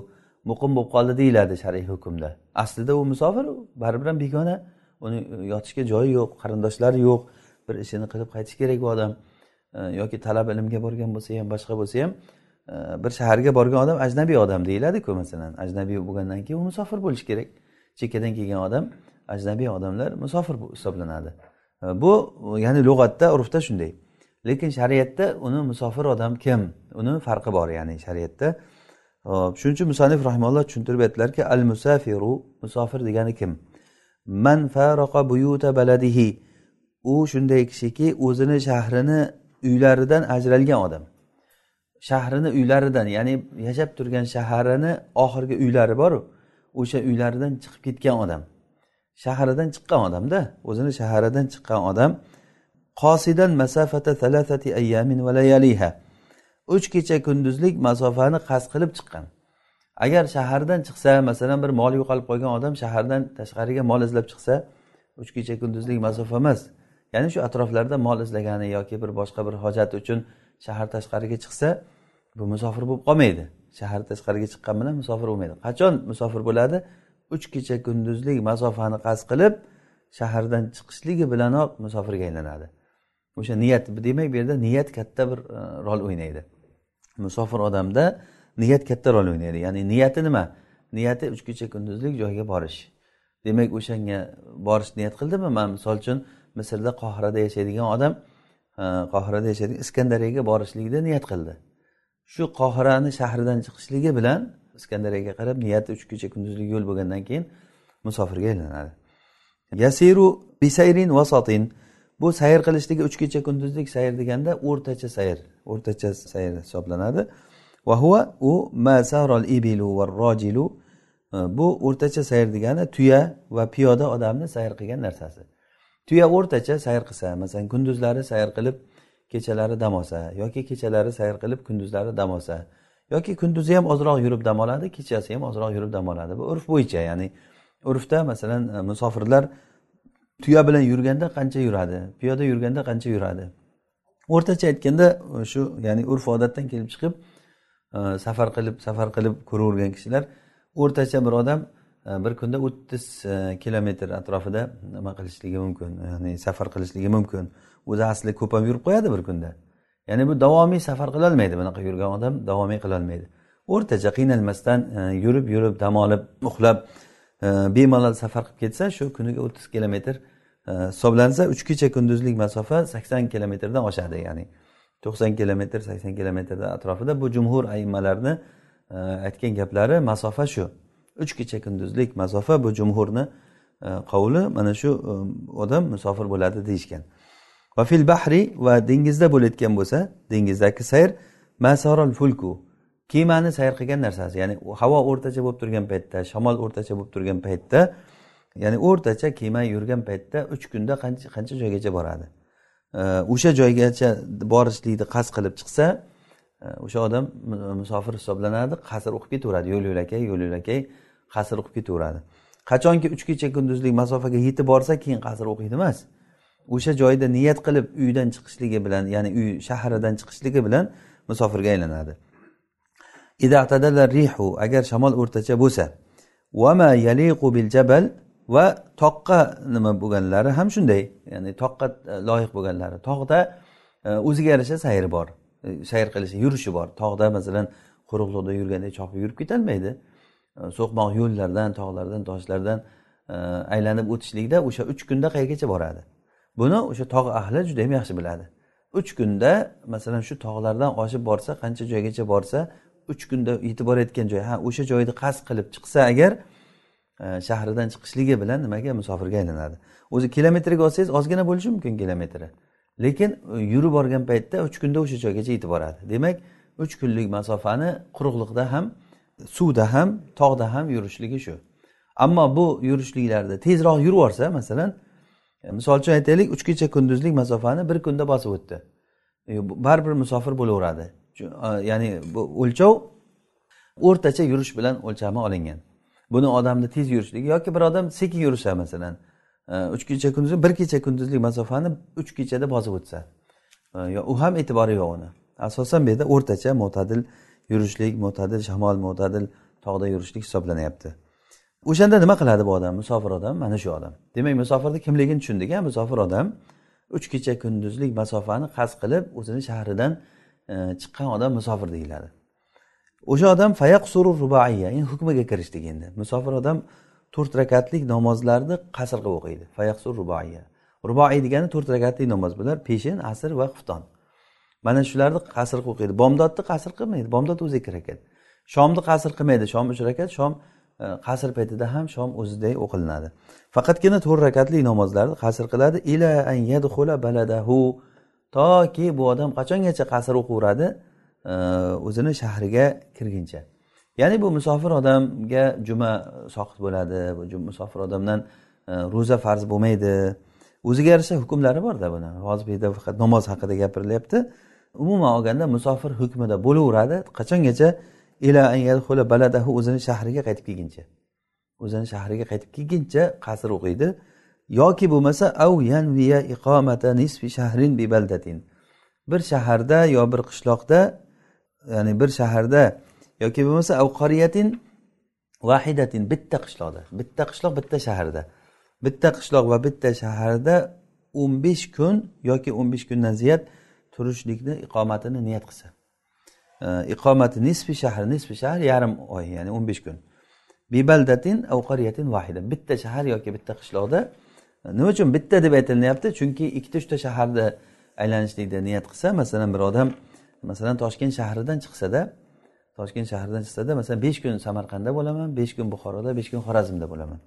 muqim bo'lib qoldi deyiladi shar'iy hukmda. Aslida u musofir baribir ham begona. Uni e, yotishga joyi yo'q qarindoshlari yo'q bir ishini qilib qaytish kerak bu odam. E, yoki talab ilmga borgan bo'lsa ham boshqa bo'lsa ham bir shaharga borgan odam ajnabiy odam deyiladiku masalan. Ajnabiy bo'lgandan keyin u musofir bo'lishi kerak. Chekkadan kelgan odam ajnabiy odamlar musofir hisoblanadi. Bu ya'ni lug'atda urfda shunday. Lekin shariatda uni musofir odam kim? Uni farqi bor ya'ni shariatda. Hop shuning uchun musanif rahimalloh tushuntirib aytdilarki al musafiru musofir degani kim? Man faroqa buyuta baladihi. U shunday kishiki o'zini shahrini uylaridan ajralgan odam. Shahrini uylaridan ya'ni yashab turgan shaharini oxirgi uylari boru o'sha uylaridan chiqib ketgan odam. Shahridan chiqqan odamda o'zini shaharidan chiqqan odam qosidan masafata thalathati ayyamin va layaliha. Uch kecha kunduzlik masofani qasd qilib chiqqan. Agar shahardan chiqsa masalan bir mol yo'qolib qolgan odam shahardan tashqariga mol izlab chiqsa uch kecha kunduzlik masofa emas. Ya'ni shu atroflarda mol izlagani yoki bir boshqa bir hojat uchun shahar tashqariga chiqsa bu musofir bo'lib qolmaydi. Shahar tashqariga chiqqan bilan musofir bo'lmaydi. Qachon musofir bo'ladi? Uch kecha kunduzlik masofani qasd qilib shahardan chiqishligi bilanoq musofirga aylanadi. O'sha niyat demak bu yerda niyat katta bir e, rol o'ynaydi. Musofir odamda niyat katta rol o'ynaydi. Ya'ni niyati nima? Niyati uch kecha kunduzlik joyga borish. Demak o'shanga borish niyat qildimi? Man misol uchun misrda qohirada yashaydigan odam e, qohirada yashaydigan iskandariyaga borishlikni niyat qildi. Shu qohirani shahridan chiqishligi bilan iskandariyaga qarab niyati uch kecha kunduzlik yo'l bo'lgandan keyin musofirga aylanadi. Yasiru bisayrin vasotin bu sayr qilishligi uch kecha kunduzlik sayr deganda o'rtacha sayr o'rtacha sayr hisoblanadi. Vahuva u masarol ibilu va rojilu. E, bu o'rtacha sayr degani tuya va piyoda odamni sayr qilgan narsasi. Tuya o'rtacha sayr qilsa masalan kunduzlari sayr qilib kechalari dam olsa yoki kechalari sayr qilib kunduzlari dam olsa yoki kunduzi ham ozroq yurib dam oladi kechasi ham ozroq yurib dam oladi. Bu urf bo'yicha ya'ni urfda masalan e, musofirlar tuya bilan yurganda qancha yuradi piyoda yurganda qancha yuradi? O'rtacha aytganda e, shu ya'ni urf odatdan kelib chiqib e, safar qilib safar qilib ko'ravergan kishilar o'rtacha bir odam e, bir kunda o'ttiz e, kilometr atrofida nima qilishligi mumkin ya'ni safar qilishligi mumkin. O'zi asli ko'p ham yurib qo'yadi bir kunda. Ya'ni bu davomiy safar qilolmaydi. Bunaqa yurgan odam davomiy qilolmaydi. O'rtacha qiynalmasdan e, yurib yurib dam olib uxlab e, bemalol safar qilib ketsa shu kuniga o'ttiz kilometr e, hisoblansa uch kecha kunduzlik masofa sakson kilometrdan oshadi. Ya'ni to'qson kilometr sakson kilometrni atrofida bu jumhur ayimmalarni e, aytgan gaplari masofa shu. Uch kecha kunduzlik masofa bu jumhurni e, qovli mana shu e, odam musofir bo'ladi deyishgan. Va fil bahri va dengizda bo'layotgan bo'lsa dengizdagi sayr masaral fulku kemani sayr qilgan narsasi. Ya'ni havo o'rtacha bo'lib turgan paytda shamol o'rtacha bo'lib turgan paytda ya'ni o'rtacha kema yurgan paytda uch kunda qancha qancha joygacha boradi? O'sha joygacha borishlikni qasd qilib chiqsa e, o'sha odam musofir hisoblanadi qasr o'qib ketaveradi. Yo'l yo'lakay yo'l yo'lakay qasr o'qib ketaveradi. Qachonki uch kecha kunduzlik masofaga yetib borsa keyin qasr o'qiydi emas. O'sha joyda niyat qilib uydan chiqishligi bilan ya'ni uy shahridan chiqishligi bilan musofirga aylanadi. Rihu agar shamol o'rtacha bo'lsa vama yaliqu bil jabal va toqqa nima bo'lganlari ham shunday ya'ni toqqa loyiq bo'lganlari. Tog'da e, o'ziga yarasha sayri bor e, sayr qilishi yurishi bor. Tog'da masalan quruqliqda yurganda chopib yurib ketolmaydi e, so'qmoq yo'llardan tog'lardan toshlardan aylanib o'tishlikda o'sha uch kunda qayergacha boradi. Buni o'sha tog' ahli juda yam yaxshi biladi. Uch kunda masalan shu tog'lardan oshib borsa qancha joygacha borsa uch kunda yetib borayotgan joy ha o'sha joyni qasd qilib chiqsa agar e, shahridan chiqishligi bilan nimaga musofirga aylanadi? O'zi kilometrga olsangiz ozgina bo'lishi mumkin kilometri. Lekin e, yurib borgan paytda uch kunda o'sha joygacha yetib boradi demak uch kunlik masofani quruqliqda ham suvda ham tog'da ham yurishligi shu. Ammo bu yurishliklarda tezroq yurib yuborsa masalan E, misol uchun aytaylik uch kecha kunduzlik masofani bir kunda bosib o'tdi. E, baribir musofir bo'laveradi. E, ya'ni bu o'lchov o'rtacha yurish bilan o'lchami olingan. Buni odamni tez yurishligi yoki bir odam sekin yursa masalan uch kecha kunduz bir kecha kunduzlik masofani uch kechada bosib o'tsa u ham e'tibori yo'q uni. Asosan bu yerda o'rtacha mo'tadil yurishlik mo'tadil shamol mo'tadil tog'da yurishlik hisoblanyapti o'shanda nima qiladi bu odam musofir odam? Mana shu odam. Demak musofirni kimligini tushundik a musofir odam uch kecha kunduzlik masofani qasd qilib o'zini shahridan e, chiqqan odam musofir deyiladi. O'sha odam fayaqsuru rubaiya endi hukmiga kirishdik endi. Musofir odam to'rt rakatlik namozlarni qasr qilib o'qiydi. Fayaqsur rubaiya. Ruboiy degani to'rt rakatlik namoz bular peshin asr va xufton. Mana shularni qasr qilib o'qiydi. Bomdodni qasr qilmaydi. Bomdod o'zi ikki rakat shomni qasr qilmaydi. Shom uch rakat shom Э, qasr paytida ham shom o'ziday o'qilinadi. Faqatgina to'rt rakatli namozlarni qasr qiladi. Ila an yadxula baladahu. Toki bu odam qachongacha qasr o'qiveradi? O'zini shahriga kirguncha. Ya'ni bu musofir odamga juma soqit bo'ladi bu musofir odamdan e, ro'za farz bo'lmaydi. O'ziga yarasha hukmlari borda buni. Hozir bu yerda faqat namoz haqida gapirilyapti umuman olganda musofir hukmida bo'laveradi. Qachongacha ila baladahu o'zini shahriga qaytib kelguncha. O'zini shahriga qaytib kelguncha qasr o'qiydi. Yoki bo'lmasa av yanviya iqomata nisfi shahrin bi baldatin. Bir shaharda yo bir qishloqda ya'ni bir shaharda yoki bo'lmasa av qoriyatin vahidatin bitta qishloqda. Bitta qishloq bitta shaharda. Bitta qishloq va bitta shaharda o'n besh kun yoki o'n besh kundan ziyod turishlikni iqomatini niyat qilsa. Iqomati nisfi shahr nisfi shahr yarim oy ya'ni o'n besh kun. Bibaldatin av qaryatin vahida bitta shahar yoki bitta qishloqda e, nima uchun bitta deb aytilyapti chunki ikkita uchta shaharda aylanishlikda niyat qilsa masalan bir odam masalan toshkent shahridan chiqsada toshkent shahridan chiqsada masalan besh kun samarqandda bo'laman besh kun buxoroda besh kun xorazmda bo'laman.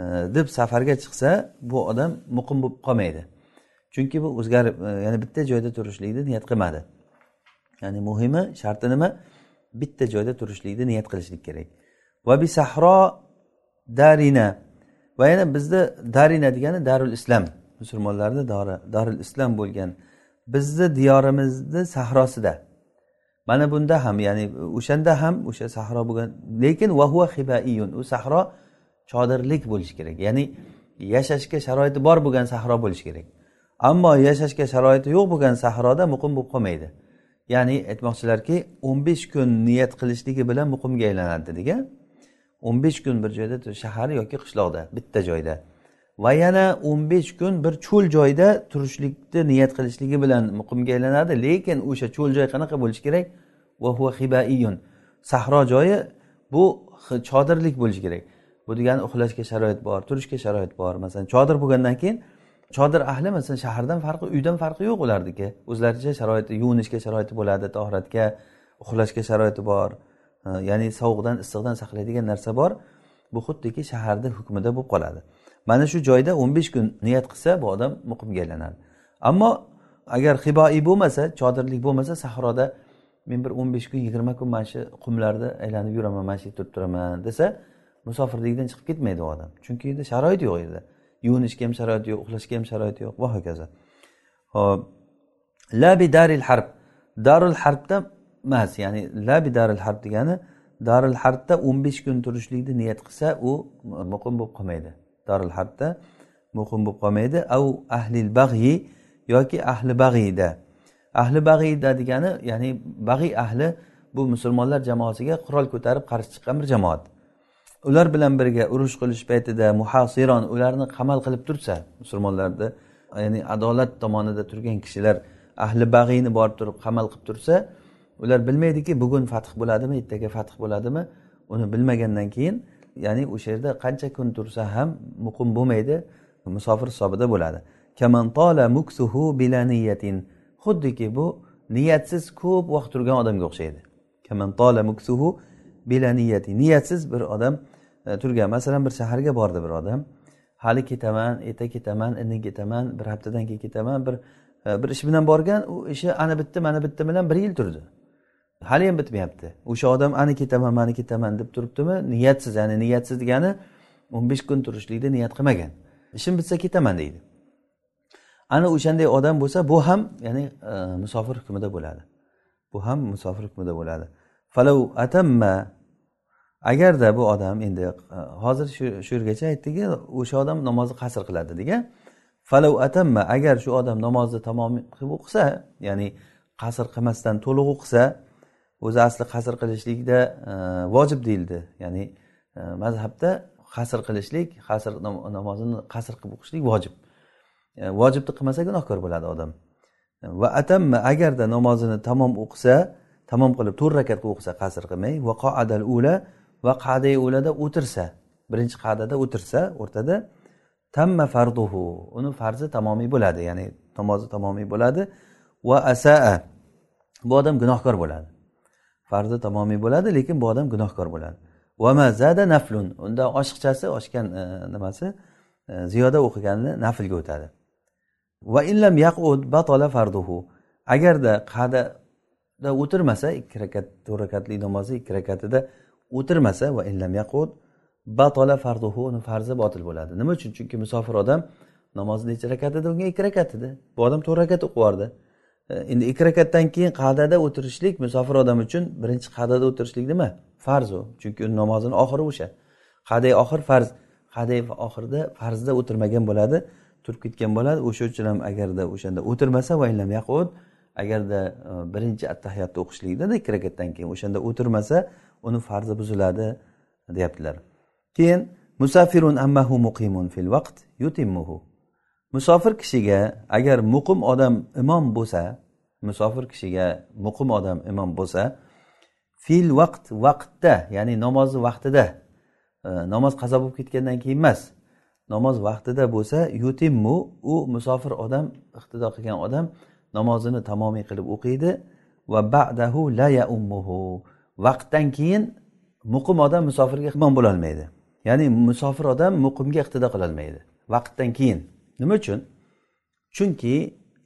E, deb safarga chiqsa bu odam muqim bo'lib qolmaydi. Chunki bu o'zgarib e, ya'ni bitta joyda turishlikni niyat qilmadi. Ya'ni muhimi sharti nima? Bitta joyda turishlikni niyat qilishlik kerak. Va bi sahro darina. Va yana bizda darina degani darul islom musulmonlarni darul islom bo'lgan bizni diyorimizni sahrosida. Mana bunda ham ya'ni o'shanda ham o'sha sahro bo'lgan lekin vahua hibaiyun. U sahro chodirlik bo'lishi kerak. Ya'ni yashashga sharoiti bor bo'lgan sahro bo'lishi kerak. Ammo yashashga sharoiti yo'q bo'lgan sahroda muqim bo'lib qolmaydi. Ya'ni aytmoqchilarki o'n besh kun niyat qilishligi bilan muqimga aylanadi degan. o'n besh kun bir joyda shahar yoki qishloqda bitta joyda. Va yana o'n besh kun bir cho'l joyda turishlikni niyat qilishligi bilan muqimga aylanadi lekin o'sha cho'l joy qanaqa bo'lishi kerak? Hibaiyun. Sahro joyi bu chodirlik bo'lishi kerak. Bu degani uxlashga sharoit bor turishga sharoit bor. Masalan chodir bo'lgandan keyin chodir ahli masalan shahardan farqi uydan farqi yo'q ularniki o'zlaricha sharoiti yuvinishga sharoiti bo'ladi tohratga uxlashga sharoiti bor. Ya'ni sovuqdan issiqdan saqlaydigan narsa bor. Bu xuddiki shaharni hukmida bo'lib qoladi. Mana shu joyda o'n besh kun niyat qilsa bu odam muqimga aylanadi. Ammo agar xiboiy bo'lmasa chodirlik bo'lmasa sahroda men bir o'n besh kun yigirma kun mana shu qumlarda aylanib yuraman mana shu yerda turib turaman desa musofirlikdan chiqib ketmaydi u odam. Chunki endi sharoit yo'q yerda. Yuvinishga ham sharoit yo'q uxlashga ham sharoit yo'q. Va hokazo. Hop labi daril harb. Darul harbda emas ya'ni labi daril harb degani darul harbda o'n besh kun turishlikni niyat qilsa u muqim bo'lib qolmaydi. Darul harbda muqim bo'lib qolmaydi. Au ahlil bag'yi yoki ahli bag'iyda. Ahli bag'iyda degani ya'ni bag'iy ahli bu musulmonlar jamoasiga qurol ko'tarib qarshi chiqqan bir jamoat. Ular bilan birga urush qilish paytida muhasiron ularni qamal qilib tursa musulmonlarni ya'ni adolat tomonida turgan kishilar ahli bag'iyni borib turib qamal qilib tursa ular bilmaydiki bugun fath bo'ladimi ertaga fath bo'ladimi uni bilmagandan keyin ya'ni o'sha yerda qancha kun tursa ham muqim bo'lmaydi musofir hisobida bo'ladi. Xuddiki bu niyatsiz ko'p vaqt turgan odamga o'xshaydi. Niyatsiz bir odam E, turgan. Masalan bir shaharga bordi bir odam. Hali ketaman erta ketaman indin ketaman bir haftadan keyin ketaman bir e, bir ish bilan borgan u ishi ana bitta mana bitta bilan bir yil turdi. Haliyam bitmayapti. O'sha odam ana ketaman mana ketaman deb turibdimi niyatsiz ya'ni niyatsiz degani o'n besh kun turishlikni niyat qilmagan. Ishim bitsa ketaman deydi. Ana o'shanday odam bo'lsa bu ham ya'ni e, musofir hukmida bo'ladi. Bu ham musofir hukmida bo'ladi. Falau atamma agarda bu odam endi e, hozir shu yergacha aytdiki o'sha odam namozni qasr qiladi degan. Falau atamma agar shu odam namozni tamom qilib o'qisa ya'ni qasr qilmasdan to'liq o'qisa o'zi asli qasr qilishlikda e, vojib deyildi. Ya'ni e, mazhabda qasr qilishlik qasr namozini qasr qilib o'qishlik vojib. Vojibni qilmasa gunohkor bo'ladi odam. Va atamma agarda namozini tamom o'qisa tamom qilib to'rt rakat qilib o'qisa qasr qilmay va qoadal ula va qadai o'lada o'tirsa. Birinchi qadada o'tirsa o'rtada tamma farduhu. Uni farzi tamomiy bo'ladi ya'ni namozi tamomiy bo'ladi. Va asaa. Bu odam gunohkor bo'ladi. Farzi tamomiy bo'ladi lekin bu odam gunohkor bo'ladi. Va mazada naflun. Unda oshiqchasi oshgan e, nimasi e, ziyoda o'qiganini naflga o'tadi. Va illam yaqud batala farduhu. Agarda qadada o'tirmasa ikki rakat to'rt rakatli namozni ikki rakatida o'tirmasa va illam yaqud batola farduhu uni farzi botil bo'ladi. Nima uchun? Chunki musofir odam namozni necha rakat edi? Unga ikki rakat edi. Bu odam to'rt rakat o'qib yubordi. E, endi ikki rakatdan keyin qadada o'tirishlik musofir odam uchun birinchi qadada o'tirishlik nima? Farz u. Chunki uni namozini oxiri o'sha. Qaday oxir farz. Qaday oxirida farzda o'tirmagan bo'ladi turib ketgan bo'ladi. O'sha uchun ham agarda o'shanda o'tirmasa vaynlam yaqud agarda e, birinchi attahiyatni o'qishlikda ikki rakatdan keyin o'shanda o'tirmasa uni farzi buziladi deyaptilar. Keyin musafirun ammahu muqimun fil vaqt yutimmuhu. Musofir kishiga agar muqim odam imom bo'lsa musofir kishiga muqim odam imom bo'lsa fil vaqt vaqtda ya'ni namozni vaqtida e, namoz qazo bo'lib ketgandan keyin emas namoz vaqtida bo'lsa yutimmu u musofir odam iqtido qilgan odam namozini tamomiy qilib o'qiydi va ba'dahu la yaummuhu. Vaqtdan keyin muqim odam musofirga imom bo'lolmaydi. Ya'ni musofir odam muqimga iqtido qilolmaydi. Vaqtdan keyin. Nima uchun? Chunki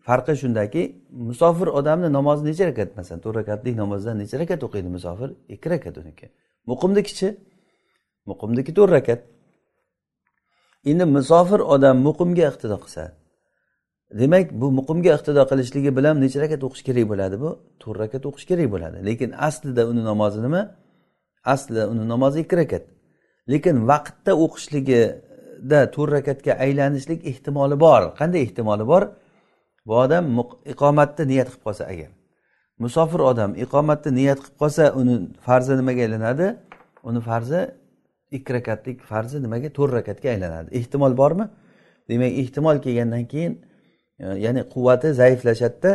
farqi shundaki musofir odamni namozi necha rakat masalan to'rt rakatlik namozdan necha rakat o'qiydi musofir? Ikki rakat uniki. Muqimnikichi muqimniki to'rt rakat. Endi musofir odam muqimga iqtido qilsa demak bu muqimga iqtido qilishligi bilan necha rakat o'qish kerak bo'ladi? Bu to'rt rakat o'qish kerak bo'ladi. Lekin aslida uni namozi nima? Aslida uni namozi ikki rakat. Lekin vaqtda o'qishligida to'rt rakatga aylanishlik ehtimoli bor. Qanday ehtimoli bor? Bu odam iqomatni niyat qilib qolsa agar. Musofir odam iqomatni niyat qilib qolsa uni farzi nimaga aylanadi? Uni farzi ikki rakatlik farzi nimaga? To'rt rakatga aylanadi. Ehtimol bormi? Demak ehtimol kelgandan keyin ya'ni quvvati zaiflashadida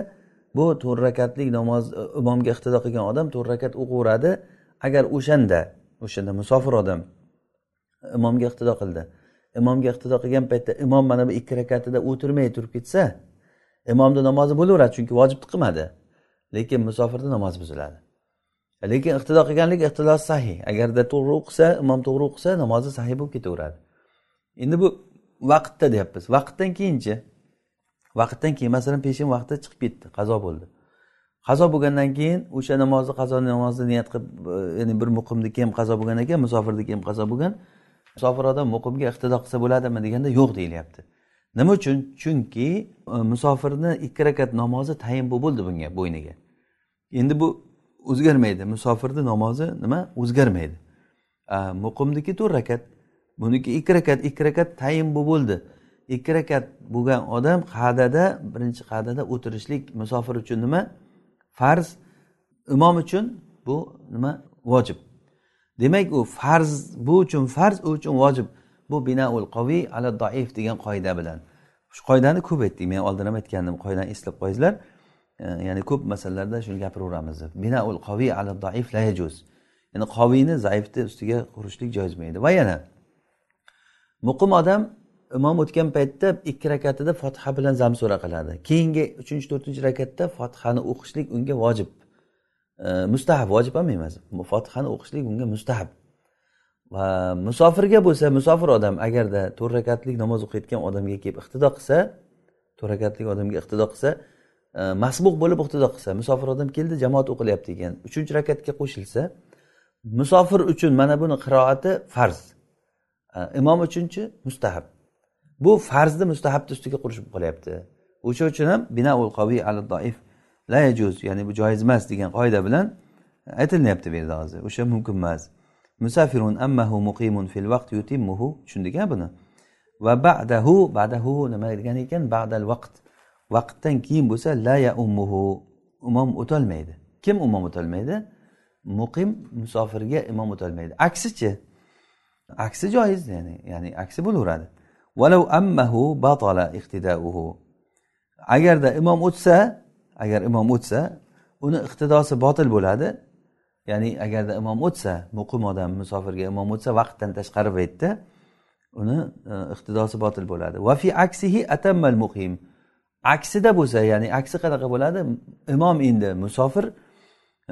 bu to'rt rakatlik namoz e, imomga iqtido qilgan odam to'rt rakat o'qiveradi agar o'shanda o'shanda musofir odam imomga iqtido qildi. Imomga iqtido qilgan paytda imom mana bu ikki rakatida o'tirmay turib ketsa imomni namozi bo'laveradi chunki vojibni qilmadi. Lekin musofirni namozi buziladi. Lekin iqtido qilganlik iqtidosi sahiy agarda to'g'ri o'qisa imom to'g'ri o'qisa namozi sahiy bo'lib ketaveradi. Endi bu vaqtda deyapmiz. Vaqtdan keyinchi vaqtdan keyin masalan peshin vaqti chiqib ketdi qazo bo'ldi. Qazo bo'lgandan keyin o'sha namozni qazo namozni niyat qilib e, ya'ni bir muqimniki ham qazo bo'lgan ekan musofirniki ham qazo bo'lgan. Musofir odam muqimga iqtido qilsa bo'ladimi deganda yo'q deyilyapti. Nima uchun? Chunki e, musofirni ikki rakat namozi tayin bo'lib bo'ldi bunga bo'yniga. Endi bu o'zgarmaydi. Musofirni namozi nima? O'zgarmaydi. Muqimniki to'rt rakat buniki ikki rakat ikki rakat tayin bo'lib bo'ldi. Ikki rakat bo'lgan odam qadada birinchi qadada o'tirishlik musofir uchun nima? Farz. Imom uchun bu nima? Vojib. Demak u farz bu uchun farz u uchun vojib. Bu binaul qoviy ala doif degan qoida bilan. Shu qoidani ko'p aytdik. Men oldin ham aytgandim qoidani eslab qo'yinglar. Ya'ni ko'p masalalarda shuni gapiraveramiz binaul qoviy ala doif la yajuz. Ya'ni qoviyni zaifni ustiga qurishlik joiz bo'lmaydi. Va yana muqim odam imom o'tgan paytda ikki rakatida fotiha bilan zamsura qiladi. Keyingi uchinchi to'rtinchi rakatda fotihani o'qishlik unga vojib. E, mustahab vojib ham emas. Fotihani o'qishlik unga mustahab. Va musofirga bo'lsa musofir odam agarda to'rt rakatlik namoz o'qiyotgan odamga kelib iqtido qilsa to'rt rakatlik odamga iqtido qilsa e, masbuq bo'lib iqtido qilsa musofir odam keldi jamoat o'qilyapti ekan. Uchinchi rakatga qo'shilsa musofir uchun mana buni qiroati farz. E, imom uchunchi mustahab. Bu farzni mustahabni ustiga qurish qolyapti. O'sha uchun ham binaul qaviy al doif la yajuz ya'ni bu joiz emas degan qoida bilan e, aytilyapti bu yerda hozir. O'sha mumkin emas. Musafirun ammahu muqimun fil vaqt yutimmuhu. Tushundik a buni. Va ba'dahu ba'dahu nima degan ekan? Ba'dal vaqt. Vaqtdan keyin bo'lsa la ya ummuhu. Imom o'tolmaydi. Kim imom o'tolmaydi? Muqim musofirga imom o'tolmaydi. Aksichi. Aksi joiz ya'ni ya'ni aksi bo'laveradi. Valau ammahu batala iqtidauhu. Agarda imom o'tsa agar imom o'tsa uni iqtidosi botil bo'ladi. Ya'ni agarda imom o'tsa muqim odam musofirga imom o'tsa vaqtdan tashqari paytda uni e, iqtidosi botil bo'ladi. Va fi aksihi atammal muqim. Aksida bo'lsa ya'ni aksi qanaqa bo'ladi? Imom endi musofir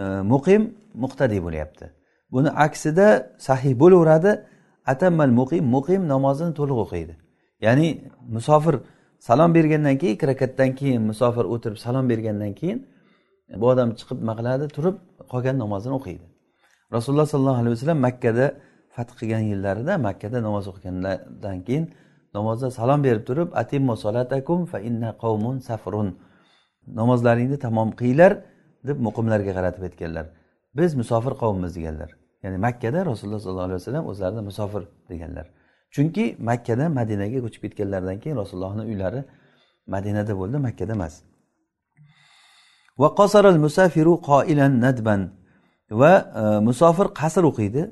e, muqim muqtadiy bo'lyapti. Buni aksida sahiy bo'laveradi. Atammal muqim muqim namozini to'liq o'qiydi. Ya'ni musofir salom bergandan keyin ikki rakatdan keyin musofir o'tirib salom bergandan keyin bu odam chiqib nima qiladi turib qolgan namozini o'qiydi. Rasululloh sollallohu alayhi vasallam makkada fath qilgan yillarida makkada namoz o'qigandan keyin namozda salom berib turib atimmu solatakum fa inna qavmun safrun. Namozlaringni tamom qilinglar deb muqimlarga qaratib aytganlar. Biz musofir qavmmiz deganlar. Ya'ni makkada rasululloh sollallohu alayhi vasallam o'zlarini musofir deganlar. Chunki makkadan madinaga ko'chib ketganlaridan keyin rasulullohni uylari madinada bo'ldi makkada emas. Va qosaral musafiru qoilan nadban va e, musofir qasr o'qiydi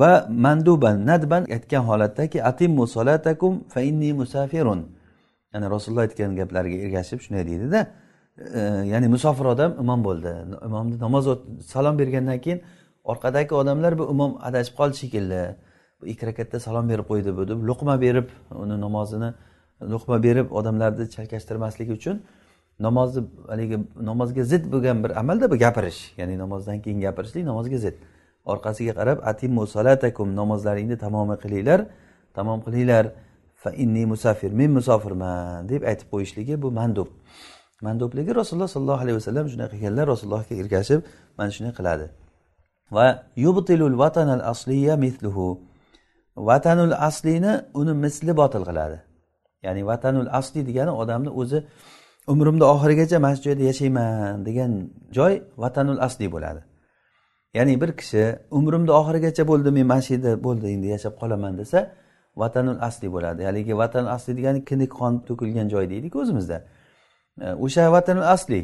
va manduban nadban aytgan holatdaki atimmu solatakum fa inni musafirun. Ya'ni rasululloh aytgan gaplariga ergashib shunday deydida e, ya'ni musofir odam imom bo'ldi. Imomni namoz salom bergandan keyin orqadagi odamlar bu imom adashib qoldi shekilli. Ikki rakatda salom berib qo'ydi bu deb luqma berib uni namozini luqma berib odamlarni chalkashtirmaslik uchun namozni haligi namozga zid bo'lgan bir amalda bu gapirish ya'ni namozdan keyin gapirishlik namozga zid. Orqasiga qarab atimu solatakum namozlaringni tamom qilinglar tamom qilinglar. Fa inni musafir men musofirman deb aytib qo'yishligi bu mandub. Mandubligi rasululloh sollallohu alayhi vasallam shunday qilganlar rasulullohga ergashib mana shunday qiladi. Va yubtilul vatanal asliya mithluhu vatanul aslini uni misli botil qiladi. Ya'ni vatanul asli degani odamni o'zi umrimni oxirigacha mana shu joyda yashayman degan joy vatanul asli bo'ladi. Ya'ni bir kishi umrimni oxirigacha bo'ldi men mana shu yerda bo'ldi endi yashab qolaman desa vatanul asli bo'ladi. Haligi vatanul asli degani kindik qon to'kilgan joy deydiku o'zimizda. E, o'sha vatanul asli.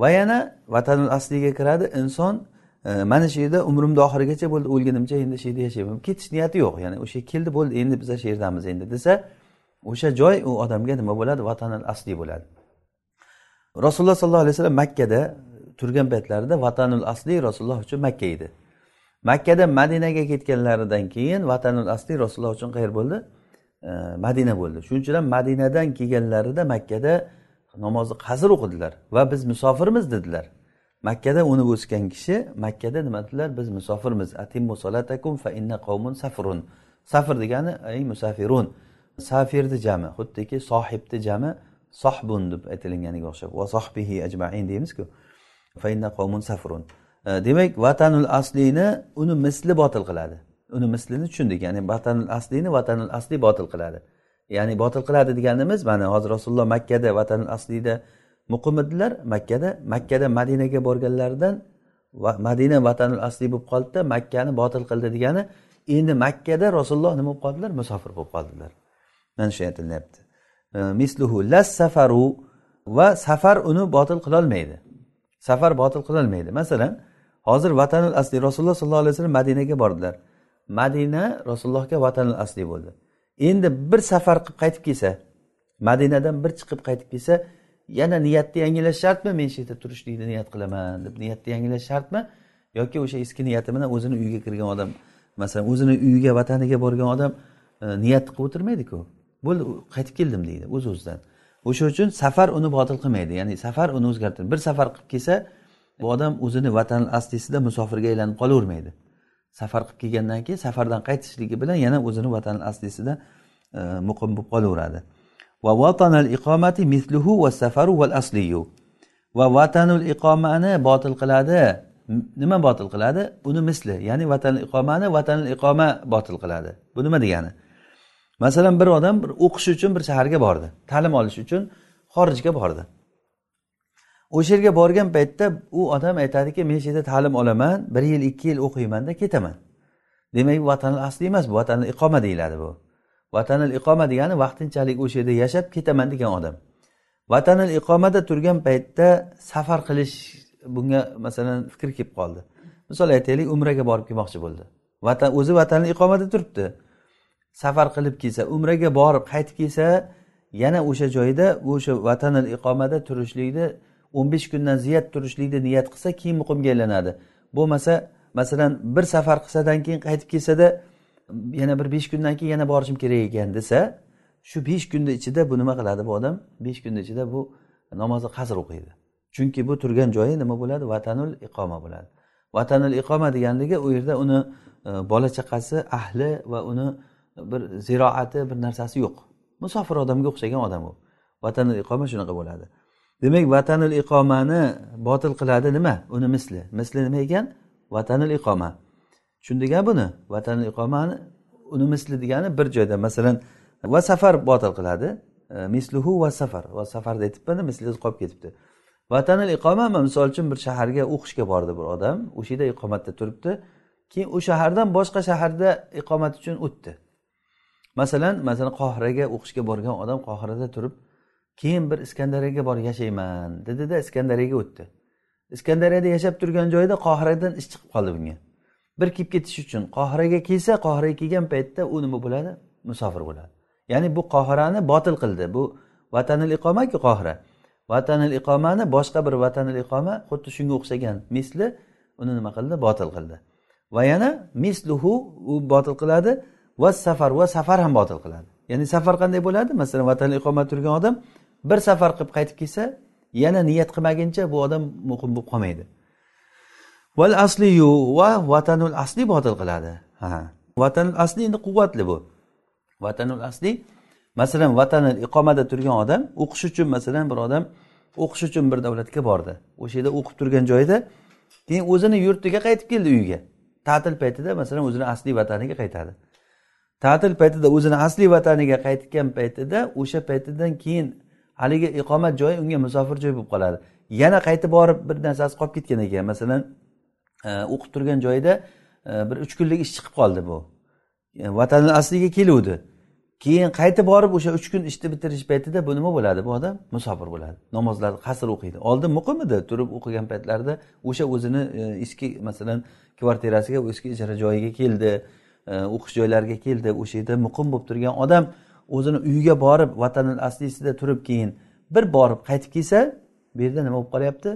Va yana vatanul asliga kiradi inson mana shu yerda umrimni oxirigacha bo'ldi o'lgunimcha endi shu yerda yashayman ketish niyati yo'q ya'ni o'sha keldi bo'ldi endi biz shu yerdamiz endi desa o'sha joy u odamga nima bo'ladi? Vatanul asli bo'ladi. Rasululloh sollallohu alayhi vasallam makkada turgan paytlarida vatanul asli rasululloh uchun makka edi. Makkada madinaga ketganlaridan keyin vatanul asli rasululloh uchun qayer bo'ldi? Madina bo'ldi. Shuning uchun ham madinadan kelganlarida makkada namozni qasr o'qidilar va biz musofirmiz dedilar. Makkada unib o'sgan kishi makkada nima dedilar? Biz musofirmiz. Atimmu solatakum fa inna qavmun safrun safr degani ay musafirun safirni jami xuddiki sohibni jami sohbun deb aytilinganiga o'xshab va sohbihi ajmain deymizku. Fa inna qavmun safrun e, demak vatanul aslini uni misli botil qiladi. Uni mislini tushundik ya'ni vatanul aslini vatanul asli botil qiladi. Ya'ni botil qiladi deganimiz mana hozir rasululloh makkada vatanul aslida muqimidilar makkada makkada madinaga borganlaridan madina vatanul asli bo'lib qoldida makkani botil qildi degani endi makkada rasululloh nima bo'lib qoldilar? Musofir bo'lib qoldilar. Mana shu aytilyapti misluhu las safaru va safar uni botil qilolmaydi safar botil qilolmaydi masalan hozir vatanul asli rasululloh sollallohu alayhi vasallam madinaga bordilar. Madina rasulullohga vatanul asli bo'ldi. Endi bir safar qilib qaytib kelsa madinadan bir chiqib qaytib kelsa yana niyatni yangilash shartmi? Men shu yerda turishlikni niyat qilaman deb niyatni yangilash shartmi? Yoki o'sha eski niyati bilan o'zini uyiga kirgan odam masalan o'zini uyiga vataniga borgan odam e, niyat qilib o'tirmaydiku. Bo'ldi qaytib keldim deydi o'z o'zidan. O'sha uchun safar uni botil qilmaydi. Ya'ni safar uni o'zgartiradi bir safar qilib kelsa bu odam o'zini vatan aslisida musofirga aylanib qolavermaydi. Safar qilib kelgandan keyin safardan qaytishligi bilan yana o'zini vatan aslisida e, muqim bo'lib qolaveradi. Va vatanal iqomati misluhu va safaru val asliyu. Va vatanul iqomani botil qiladi. Nima botil qiladi? Uni misli ya'ni vatanul iqomani vatanul iqoma botil qiladi. Bu nima degani? Masalan bir odam bir o'qish uchun bir shaharga bordi. Ta'lim olish uchun xorijga bordi. O'sha yerga borgan paytda u odam aytadiki men shu yerda ta'lim olaman bir yil ikki yil o'qiymanda ketaman. Demak bu vatanil asli emas bu vatanil iqoma deyiladi bu. Vatanil iqoma degani vaqtinchalik o'sha yerda yashab ketaman degan odam. Vatanil iqomada turgan paytda safar qilish bunga masalan fikr kelib qoldi. Misol aytaylik umraga borib kelmoqchi bo'ldi. Vatan o'zi vatanil iqomada turibdi. Safar qilib kelsa umraga borib qaytib kelsa yana o'sha joyda o'sha vatanil iqomada turishlikni o'n besh kundan ziyod turishlikni niyat qilsa keyin muqimga aylanadi. Bo'lmasa masalan bir safar qilsadan keyin qaytib kelsada yana bir besh kundan keyin yana borishim kerak ekan desa shu besh kunni ichida bu nima qiladi bu odam? Besh kunni ichida bu namozni qasr o'qiydi. Chunki bu turgan joyi nima bo'ladi? Vatanul iqoma bo'ladi. Vatanul iqoma deganligi u yerda uni e, bola chaqasi ahli va uni bir ziroati bir narsasi yo'q. Musofir odamga o'xshagan odam u. Vatanul iqoma shunaqa bo'ladi. Demak vatanul iqomani botil qiladi nima? Uni misli. Misli nima ekan? Vatanul iqoma. Tushundik buni. Vatanul iqomani uni misli degani bir joyda. Masalan va safar botil qiladi. E, misluhu va safar. Va safarda aytibmanda misli qolib ketibdi. Vatanil iqoma misol uchun bir shaharga o'qishga bordi bir odam. O'sha yerda iqomatda turibdi. Keyin u shahardan boshqa shaharda iqomat uchun o'tdi. Masalan masalan qohiraga o'qishga borgan odam qohirada turib keyin bir iskandariyaga borib yashayman dedida iskandariyaga o'tdi. Iskandariyada yashab turgan joyida qohiradan ish chiqib qoldi bunga. Bir kelib ketish uchun qohiraga kelsa qohiraga kelgan paytda u nima bo'ladi? Musofir bo'ladi. Ya'ni bu qohirani botil qildi. Bu vatanil iqomaku qohira? Vatanil iqomani boshqa bir vatanil iqoma xuddi shunga o'xshagan misli uni nima qildi? Botil qildi. Va yana misluhu u botil qiladi va safar va safar ham botil qiladi. Ya'ni safar qanday bo'ladi? Masalan vatanil iqomada turgan odam bir safar qilib qaytib kelsa yana niyat qilmaguncha bu odam muqim bo'lib qolmaydi. Val asliyu va vatanul asli botil qiladi. Ha. Vatanul asli endi quvvatli bu. Vatanul asli masalan vatani iqomada turgan odam o'qish uchun masalan bir odam o'qish uchun bir davlatga bordi. O'sha yerda o'qib turgan joyida keyin o'zini yurtiga qaytib keldi uyiga ta'til paytida masalan o'zini asli vataniga qaytadi. Ta'til paytida o'zini asli vataniga qaytgan paytida o'sha paytidan keyin haligi iqomat joyi unga musofir joy bo'lib qoladi. Yana qaytib borib bir narsasi qolib ketgan ekan masalan o'qib turgan joyida e, bir uch kunlik ish chiqib qoldi bu. E, vatani asliga keluvdi. Keyin qaytib borib o'sha uch kun ishni bitirish paytida bu nima bo'ladi? Bu odam musofir bo'ladi. Namozlarni qasr o'qiydi. Oldin muqim edi. Turib o'qigan paytlarida o'sha o'zini e, eski masalan kvartirasiga eski ijara joyiga keldi. E, o'qish joylariga keldi. O'sha yerda muqim bo'lib turgan odam o'zini uyiga borib vatanil aslisida turib keyin bir borib qaytib kelsa bu yerda nima bo'lib qolyapti?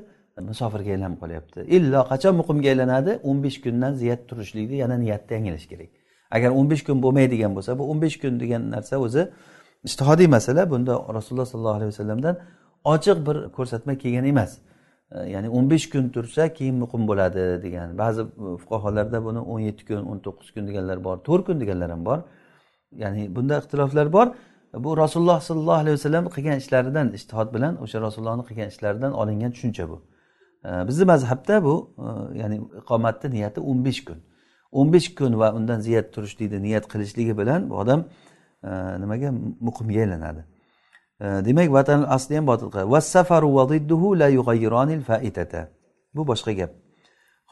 Musofirga aylanib qolyapti. Illo qachon muqimga aylanadi? o'n besh kundan ziyod turishlikni yana niyatni yangilash kerak. Agar o'n besh kun bo'lmaydigan bo'lsa bu o'n besh kun degan narsa o'zi ishtihodiy masala. Bunda rasululloh sollallohu alayhi vasallamdan ochiq bir ko'rsatma kelgan emas. Ya'ni o'n besh kun tursa keyin muqim bo'ladi degan. Ba'zi fuqarolarda buni o'n yetti kun o'n to'qqiz kun deganlar bor to'rt kun deganlar ham bor. Ya'ni bunda ixtiloflar bor. Bu rasululloh sollallohu alayhi vasallam qilgan ishlaridan ishtihod bilan o'sha rasulullohni qilgan ishlaridan olingan tushuncha bu. Bizni mazhabda bu e, ya'ni iqomatni niyati o'n besh kun. o'n besh kun va undan ziyod turishlikni niyat qilishligi bilan bu odam e, nimaga muqimga aylanadi. E, demak vatan asli ham botil bu boshqa gap.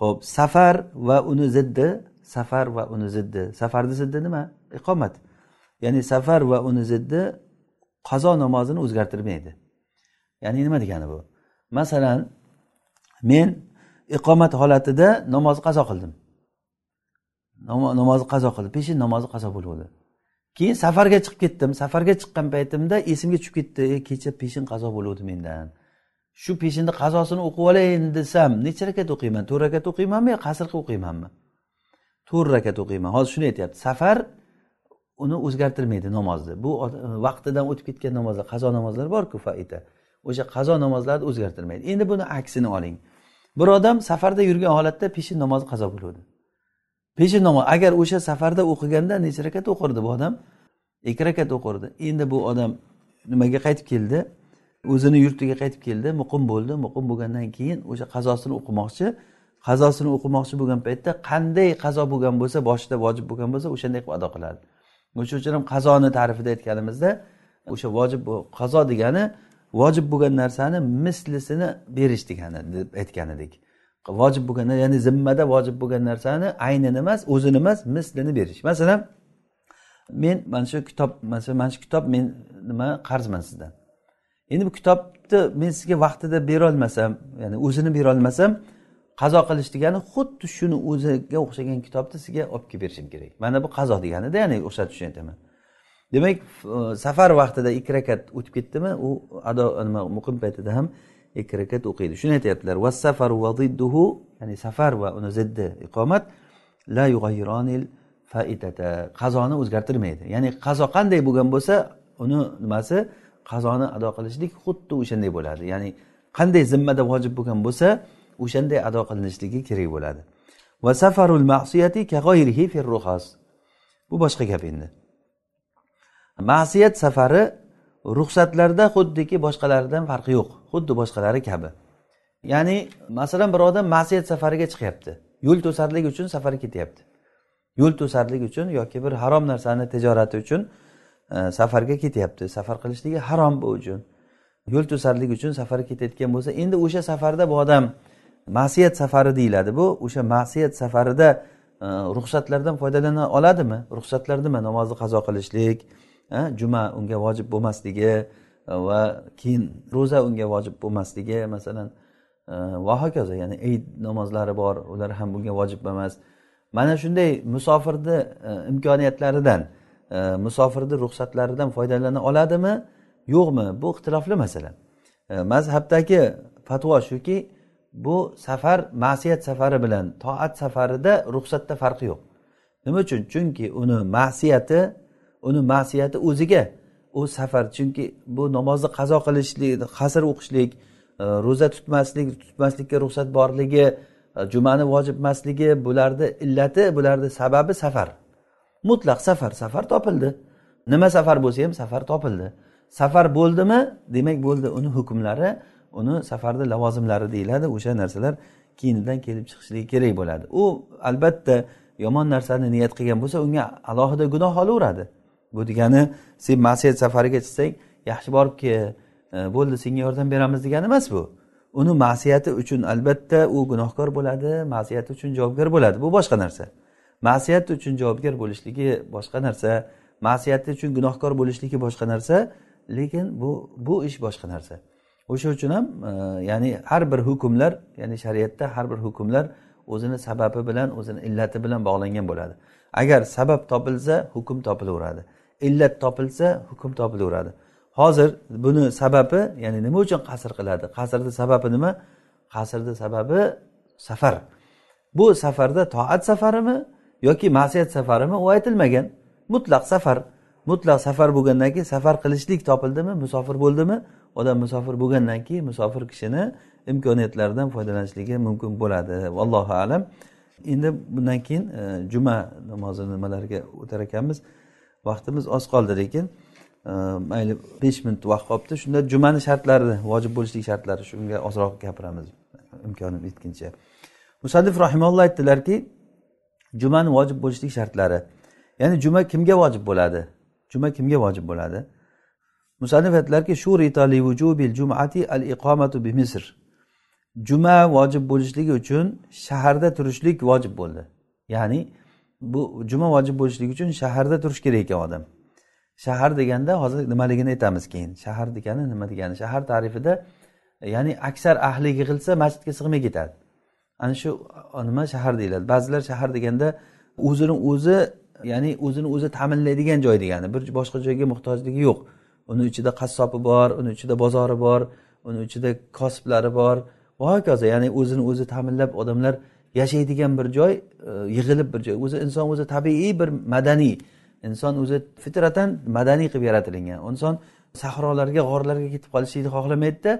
Ho'p safar va uni ziddi safar va uni ziddi. Safarni ziddi nima? Iqomat. Ya'ni safar va uni ziddi qazo namozini o'zgartirmaydi. Ya'ni nima degani bu? Masalan men iqomat holatida namozni qazo qildim. Namozni qazo qildim. Peshin namozi qazo bo'lgandi keyin safarga chiqib ketdim. Safarga chiqqan paytimda esimga tushib ketdi. E, kecha peshin qazo bo'luvdi mendan. Shu peshinni qazosini o'qib olayin desam necha rakat o'qiyman? To'rt rakat o'qiymanmi yo qasr qilib o'qiymanmi? To'rt rakat o'qiyman. Hozir shuni aytyapti. Safar uni o'zgartirmaydi namozni bu vaqtidan o'tib ketgan namozlar qazo namozlar borku faita o'sha qazo namozlarni o'zgartirmaydi. Endi buni aksini oling. Bir odam safarda yurgan holatda peshin namozi qazo bo'luvdi. Peshin namoz agar o'sha safarda o'qiganda necha rakat o'qirdi bu odam? Ikki rakat o'qirdi. Endi bu odam nimaga qaytib keldi? O'zini yurtiga qaytib keldi muqim bo'ldi. Muqim bo'lgandan keyin o'sha qazosini o'qimoqchi qazosini o'qimoqchi bo'lgan paytda qanday qazo bo'lgan bo'lsa boshida vojib bo'lgan bo'lsa o'shanday qilib ado qiladi o'sha uchun ham qazoni ta'rifida aytganimizda o'sha vojib qazo degani vojib bo'lgan narsani mislisini berish degani deb aytgan edik. Vojib bo'lgan ya'ni zimmada vojib bo'lgan narsani aynini emas o'zini emas mislini berish. Masalan men mana shu kitob masalan mana shu kitob men nima qarzman sizdan. Endi bu kitobni men sizga vaqtida berolmasam ya'ni o'zini berolmasam qazo qilish degani xuddi shuni o'ziga o'xshagan kitobni sizga olib kelib berishim kerak. Mana bu qazo deganida ya'ni o'sha tushuntaman demak e, safar vaqtida ikki rakat o'tib ketdimi u ado nima muqim paytida ham ikki rakat o'qiydi. Shuni aytyaptilar. Vassafaru va zidduhu ya'ni safar va uni ziddi iqomat la yug'ayronil faitata. Qazoni o'zgartirmaydi. Ya'ni qazo qanday bo'lgan bo'lsa uni nimasi qazoni ado qilishlik xuddi o'shanday bo'ladi. Ya'ni qanday zimmada vojib bo'lgan bo'lsa o'shanday ado qilinishligi kerak bo'ladi. Va safarul ma'siyati bu boshqa gap endi. Ma'siyat safari ruxsatlarda xuddiki boshqalaridan farqi yo'q. Xuddi boshqalari kabi. Ya'ni masalan bir odam ma'siyat safariga chiqyapti. Yo'l to'sarlik uchun safarga ketyapti. Yo'l to'sarlik uchun yoki bir harom narsani tijorati uchun e, safarga ketyapti. Safar qilishligi harom bu uchun. Yo'l to'sarlik uchun safarga ketayotgan bo'lsa endi o'sha safarda bu odam ma'siyat safari deyiladi. Bu o'sha ma'siyat safarida e, ruxsatlardan foydalana oladimi? Ruxsatlar nima namozni qazo qilishlik juma unga vojib bo'lmasligi e, va keyin ro'za unga vojib bo'lmasligi masalan e, va hokazo ya'ni eid namozlari bor ular ham bunga vojib emas mana shunday musofirni e, imkoniyatlaridan musofirni ruxsatlaridan foydalana oladimi? Yo'qmi? Bu ixtilofli masala. Mazhabdagi fatvo shuki bu safar ma'siyat safari bilan toat safarida ruxsatda farqi yo'q. Nima uchun? Chunki uni ma'siyati uni ma'siyati o'ziga. U safar chunki bu namozni qazo qilishlik qasr o'qishlik e, ro'za tutmaslik tutmaslikka ruxsat borligi e, jumani vojib emasligi bularni illati bularni sababi safar. Mutlaq safar safar topildi. Nima safar bo'lsa ham safar topildi. Safar bo'ldimi? Demak bo'ldi. Uni hukmlari uni safarni lavozimlari deyiladi. O'sha narsalar keyinidan kelib chiqishligi kerak bo'ladi. U albatta yomon narsani niyat qilgan bo'lsa unga alohida gunoh olaveradi. Bu degani sen masiyat safariga chiqsang yaxshi borib kel e, bo'ldi senga yordam beramiz degani emas bu. Uni ma'siyati uchun albatta u gunohkor bo'ladi ma'siyati uchun javobgar bo'ladi. Bu boshqa narsa. Ma'siyat uchun javobgar bo'lishligi boshqa narsa ma'siyati uchun gunohkor bo'lishligi boshqa narsa lekin bu bu ish boshqa narsa. O'sha uchun ham e, ya'ni har bir hukmlar ya'ni shariatda har bir hukmlar o'zini sababi bilan o'zini illati bilan bog'langan bo'ladi. Agar sabab topilsa hukm topilaveradi illat topilsa hukm topilaveradi. Hozir buni sababi ya'ni nima uchun qasr qiladi? Qasrni sababi nima? Qasrni sababi safar. Bu safarda toat safarimi yoki ma'siyat safarimi u aytilmagan. Mutlaq safar. Mutlaq safar bo'lgandan keyin safar qilishlik topildimi musofir bo'ldimi? Odam musofir bo'lgandan keyin musofir kishini imkoniyatlaridan foydalanishligi mumkin bo'ladi. Vallohu alam. Endi bundan keyin e, juma namozini nimalariga o'tar ekanmiz? Vaqtimiz oz qoldi lekin e, mayli besh minut vaqt qolibdi. Shunda jumani shartlari vojib bo'lishlik shartlari shunga ozroq gapiramiz. Imkonim yetguncha musannif rahimalloh aytdilarki jumani vojib bo'lishlik shartlari ya'ni juma kimga vojib bo'ladi? Juma kimga vojib bo'ladi? Musannif aytdilarki al iqomatu bi misr. Juma vojib bo'lishligi uchun shaharda turishlik vojib bo'ldi. Ya'ni bu juma vojib bo'lishligi uchun shaharda turish kerak ekan odam. Shahar deganda hozir nimaligini aytamiz keyin. Shahar degani nima degani? Shahar ta'rifida ya'ni aksar ahli yig'ilsa masjidga sig'may ketadi. Ana shu nima shahar deyiladi? Ba'zilar shahar deganda o'zini o'zi ya'ni o'zini o'zi ta'minlaydigan joy degani. Bir boshqa joyga muhtojligi yo'q. Uni ichida qassobi bor uni ichida bozori bor uni ichida kosiblari bor. Va hokazo ya'ni o'zini o'zi ta'minlab odamlar yashaydigan bir joy e, yig'ilib bir joy. O'zi inson o'zi tabiiy bir madaniy inson o'zi fitratan madaniy qilib yaratilingan. Inson sahrolarga g'orlarga ketib qolishlikni xohlamaydida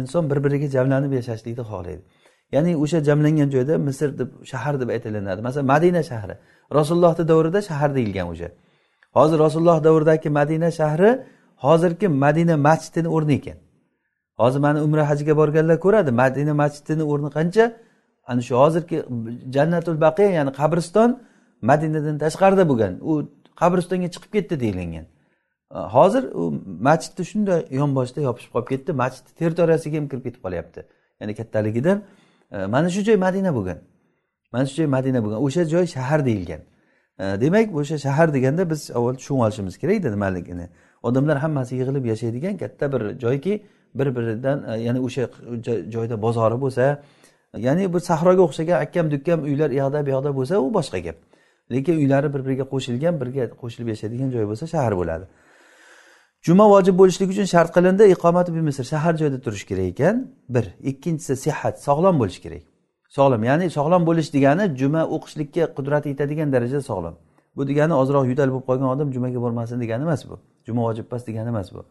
inson bir biriga jamlanib yashashlikni xohlaydi. Ya'ni o'sha jamlangan joyda misr deb shahar deb aytilinadi masalan madina shahri. Rasulullohni davrida shahar deyilgan o'sha. Hozir rasululloh davridagi madina shahri hozirgi madina masjidini o'rni ekan. Hozir mana umra hajga borganlar ko'radi madina masjidini o'rni qancha? Ana shu hozirgi jannatul baqiya ya'ni qabriston madinadan tashqarida bo'lgan. U qabristonga chiqib ketdi deyilgan. Hozir u masjidni shunday yonboshida yopishib qolib ketdi. Masjidni territoriyasiga ham kirib ketib qolyapti. Ya'ni kattaligidan mana shu joy madina bo'lgan. Mana shu joy madina bo'lgan. O'sha joy shahar deyilgan. Demak o'sha shahar deganda biz avval tushunib olishimiz kerakda nimaligini odamlar hammasi yig'ilib yashaydigan katta bir joyki bir biridan ya'ni o'sha joyda bozori bo'lsa ya'ni bu sahroga o'xshagan akkam dukkam uylar u yoqda bu yoqda bo'lsa u boshqa gap. Lekin uylari bir biriga qo'shilgan birga qo'shilib yashaydigan joy bo'lsa shahar bo'ladi. Juma vojib bo'lishligi uchun shart qilindi iqomati misr shahar joyda turish kerak ekan. Bir ikkinchisi sihat sog'lom bo'lish kerak. Sog'lom ya'ni sog'lom bo'lish degani juma o'qishlikka qudrati yetadigan darajada sog'lom. Bu degani ozroq yo'tal bo'lib qolgan odam jumaga bormasin degani emas bu. Juma vojib emas degani emas bu.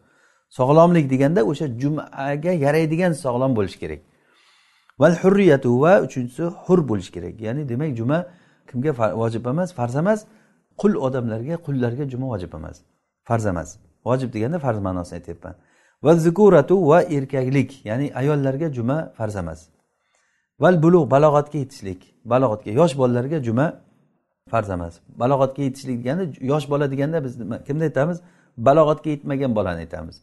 Sog'lomlik deganda o'sha jumaga yaraydigan sog'lom bo'lishi kerak. Val hurriyatu va uchinchisi hur bo'lishi kerak. Ya'ni demak juma kimga vojib emas? Farz emas qul odamlarga qullarga juma vojib emas. Farz emas. Vojib deganda farz ma'nosini aytyapman. Va zikuratu va erkaklik ya'ni ayollarga juma farz emas. Val bulug' balog'atga yetishlik. Balog'atga yosh bolalarga juma farz emas. Balog'atga yetishlik deganda yosh bola deganda biz kimni aytamiz? Balog'atga yetmagan bolani aytamiz.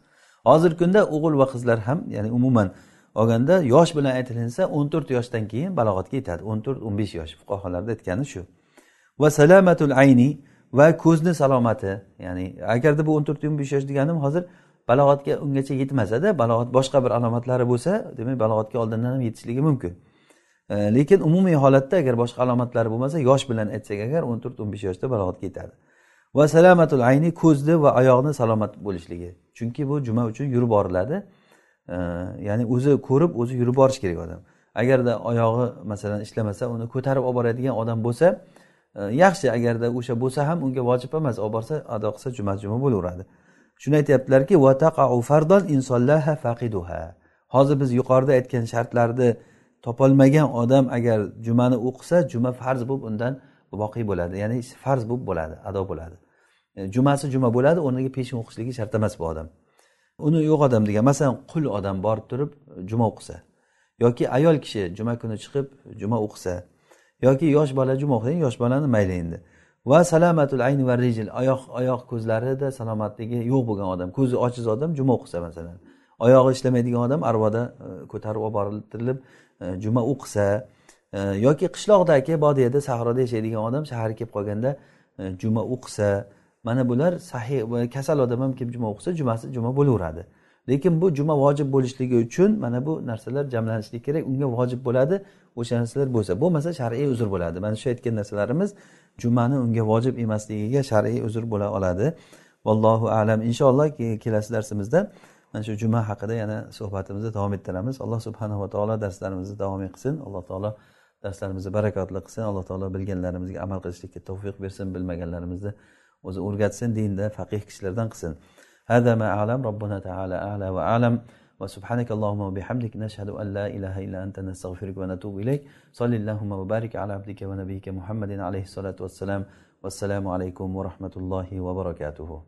Hozirgi kunda o'g'il va qizlar ham ya'ni umuman olganda yosh bilan aytilinsa o'n to'rt yoshdan keyin balog'atga yetadi. o'n to'rt o'n besh yosh fuqarolarda aytgani shu. Va salamatul ayni va ko'zni salomati ya'ni agarda bu o'n to'rt o'n besh yosh deganim hozir balog'atga ungacha yetmasada balog'at boshqa bir alomatlari bo'lsa demak balog'atga oldindan ham yetishligi mumkin. E, lekin umumiy holatda agar boshqa alomatlari bo'lmasa yosh bilan aytsak agar o'n to'rt o'n besh yoshda balog'atga yetadi. Va salamatul ayni ko'zni va oyoqni salomat bo'lishligi. Chunki bu juma uchun yurib boriladi. Ya'ni o'zi ko'rib o'zi yurib borishi kerak odam. Agarda oyog'i masalan ishlamasa uni ko'tarib olib boradigan odam bo'lsa e, yaxshi. Agarda o'sha bo'lsa ham unga vojib emas. Olib borsa ado qilsa juma juma bo'laveradi. Shuni aytyaptilarki hozir biz yuqorida aytgan shartlarni topolmagan odam agar jumani o'qisa juma farz bo'lib undan voqe bo'ladi. Ya'ni farz bo'lib bo'ladi ado bo'ladi. E, jumasi juma bo'ladi o'rniga peshin o'qishligi shart emas bu odam. Uni yo'q odam degan. Masalan qul odam borib turib e, juma o'qisa yoki ayol kishi juma kuni chiqib juma o'qisa yoki yosh bola juma o'qisa yosh bolani mayli endi. Va salamatul ayni va rijil oyoq oyoq ko'zlarida salomatligi yo'q bo'lgan odam. Ko'zi ojiz odam juma o'qisa masalan. Oyog'i ishlamaydigan odam arvoda e, ko'tarib olib boriltirilib e, juma o'qisa yoki qishloqdagi bodiyada sahroda yashaydigan odam shaharga kelib qolganda juma o'qisa mana bular sahih kasal odam ham kim juma o'qisa jumasi juma bo'laveradi. Lekin bu juma vojib bo'lishligi uchun mana bu narsalar jamlanishlik kerak unga vojib bo'ladi o'sha narsalar bo'lsa. Bo'lmasa shar'iy uzr bo'ladi. Mana shu aytgan narsalarimiz jumani unga vojib emasligiga shar'iy uzr bo'la oladi. Vallohu alam. Inshaalloh kelasi darsimizda mana shu juma haqida yana suhbatimizni davom ettiramiz. Alloh subhanava taolo darslarimizni davom qilsin alloh taolo darslarimizni barakotli qilsin. Alloh taolo bilganlarimizga amal qilishlikka tavfiq bersin. Bilmaganlarimizni o'zi o'rgatsin dinda faqih kishilardan qilsin هذا ما أعلم. ربنا تعالى أعلى وأعلم. وسبحانك اللهم وبحمدك نشهد أن لا إله إلا أنت نستغفرك ونتوب إليك. صل اللهم وبارك على عبدك ونبيك محمد عليه الصلاة والسلام. والسلام عليكم ورحمة الله وبركاته.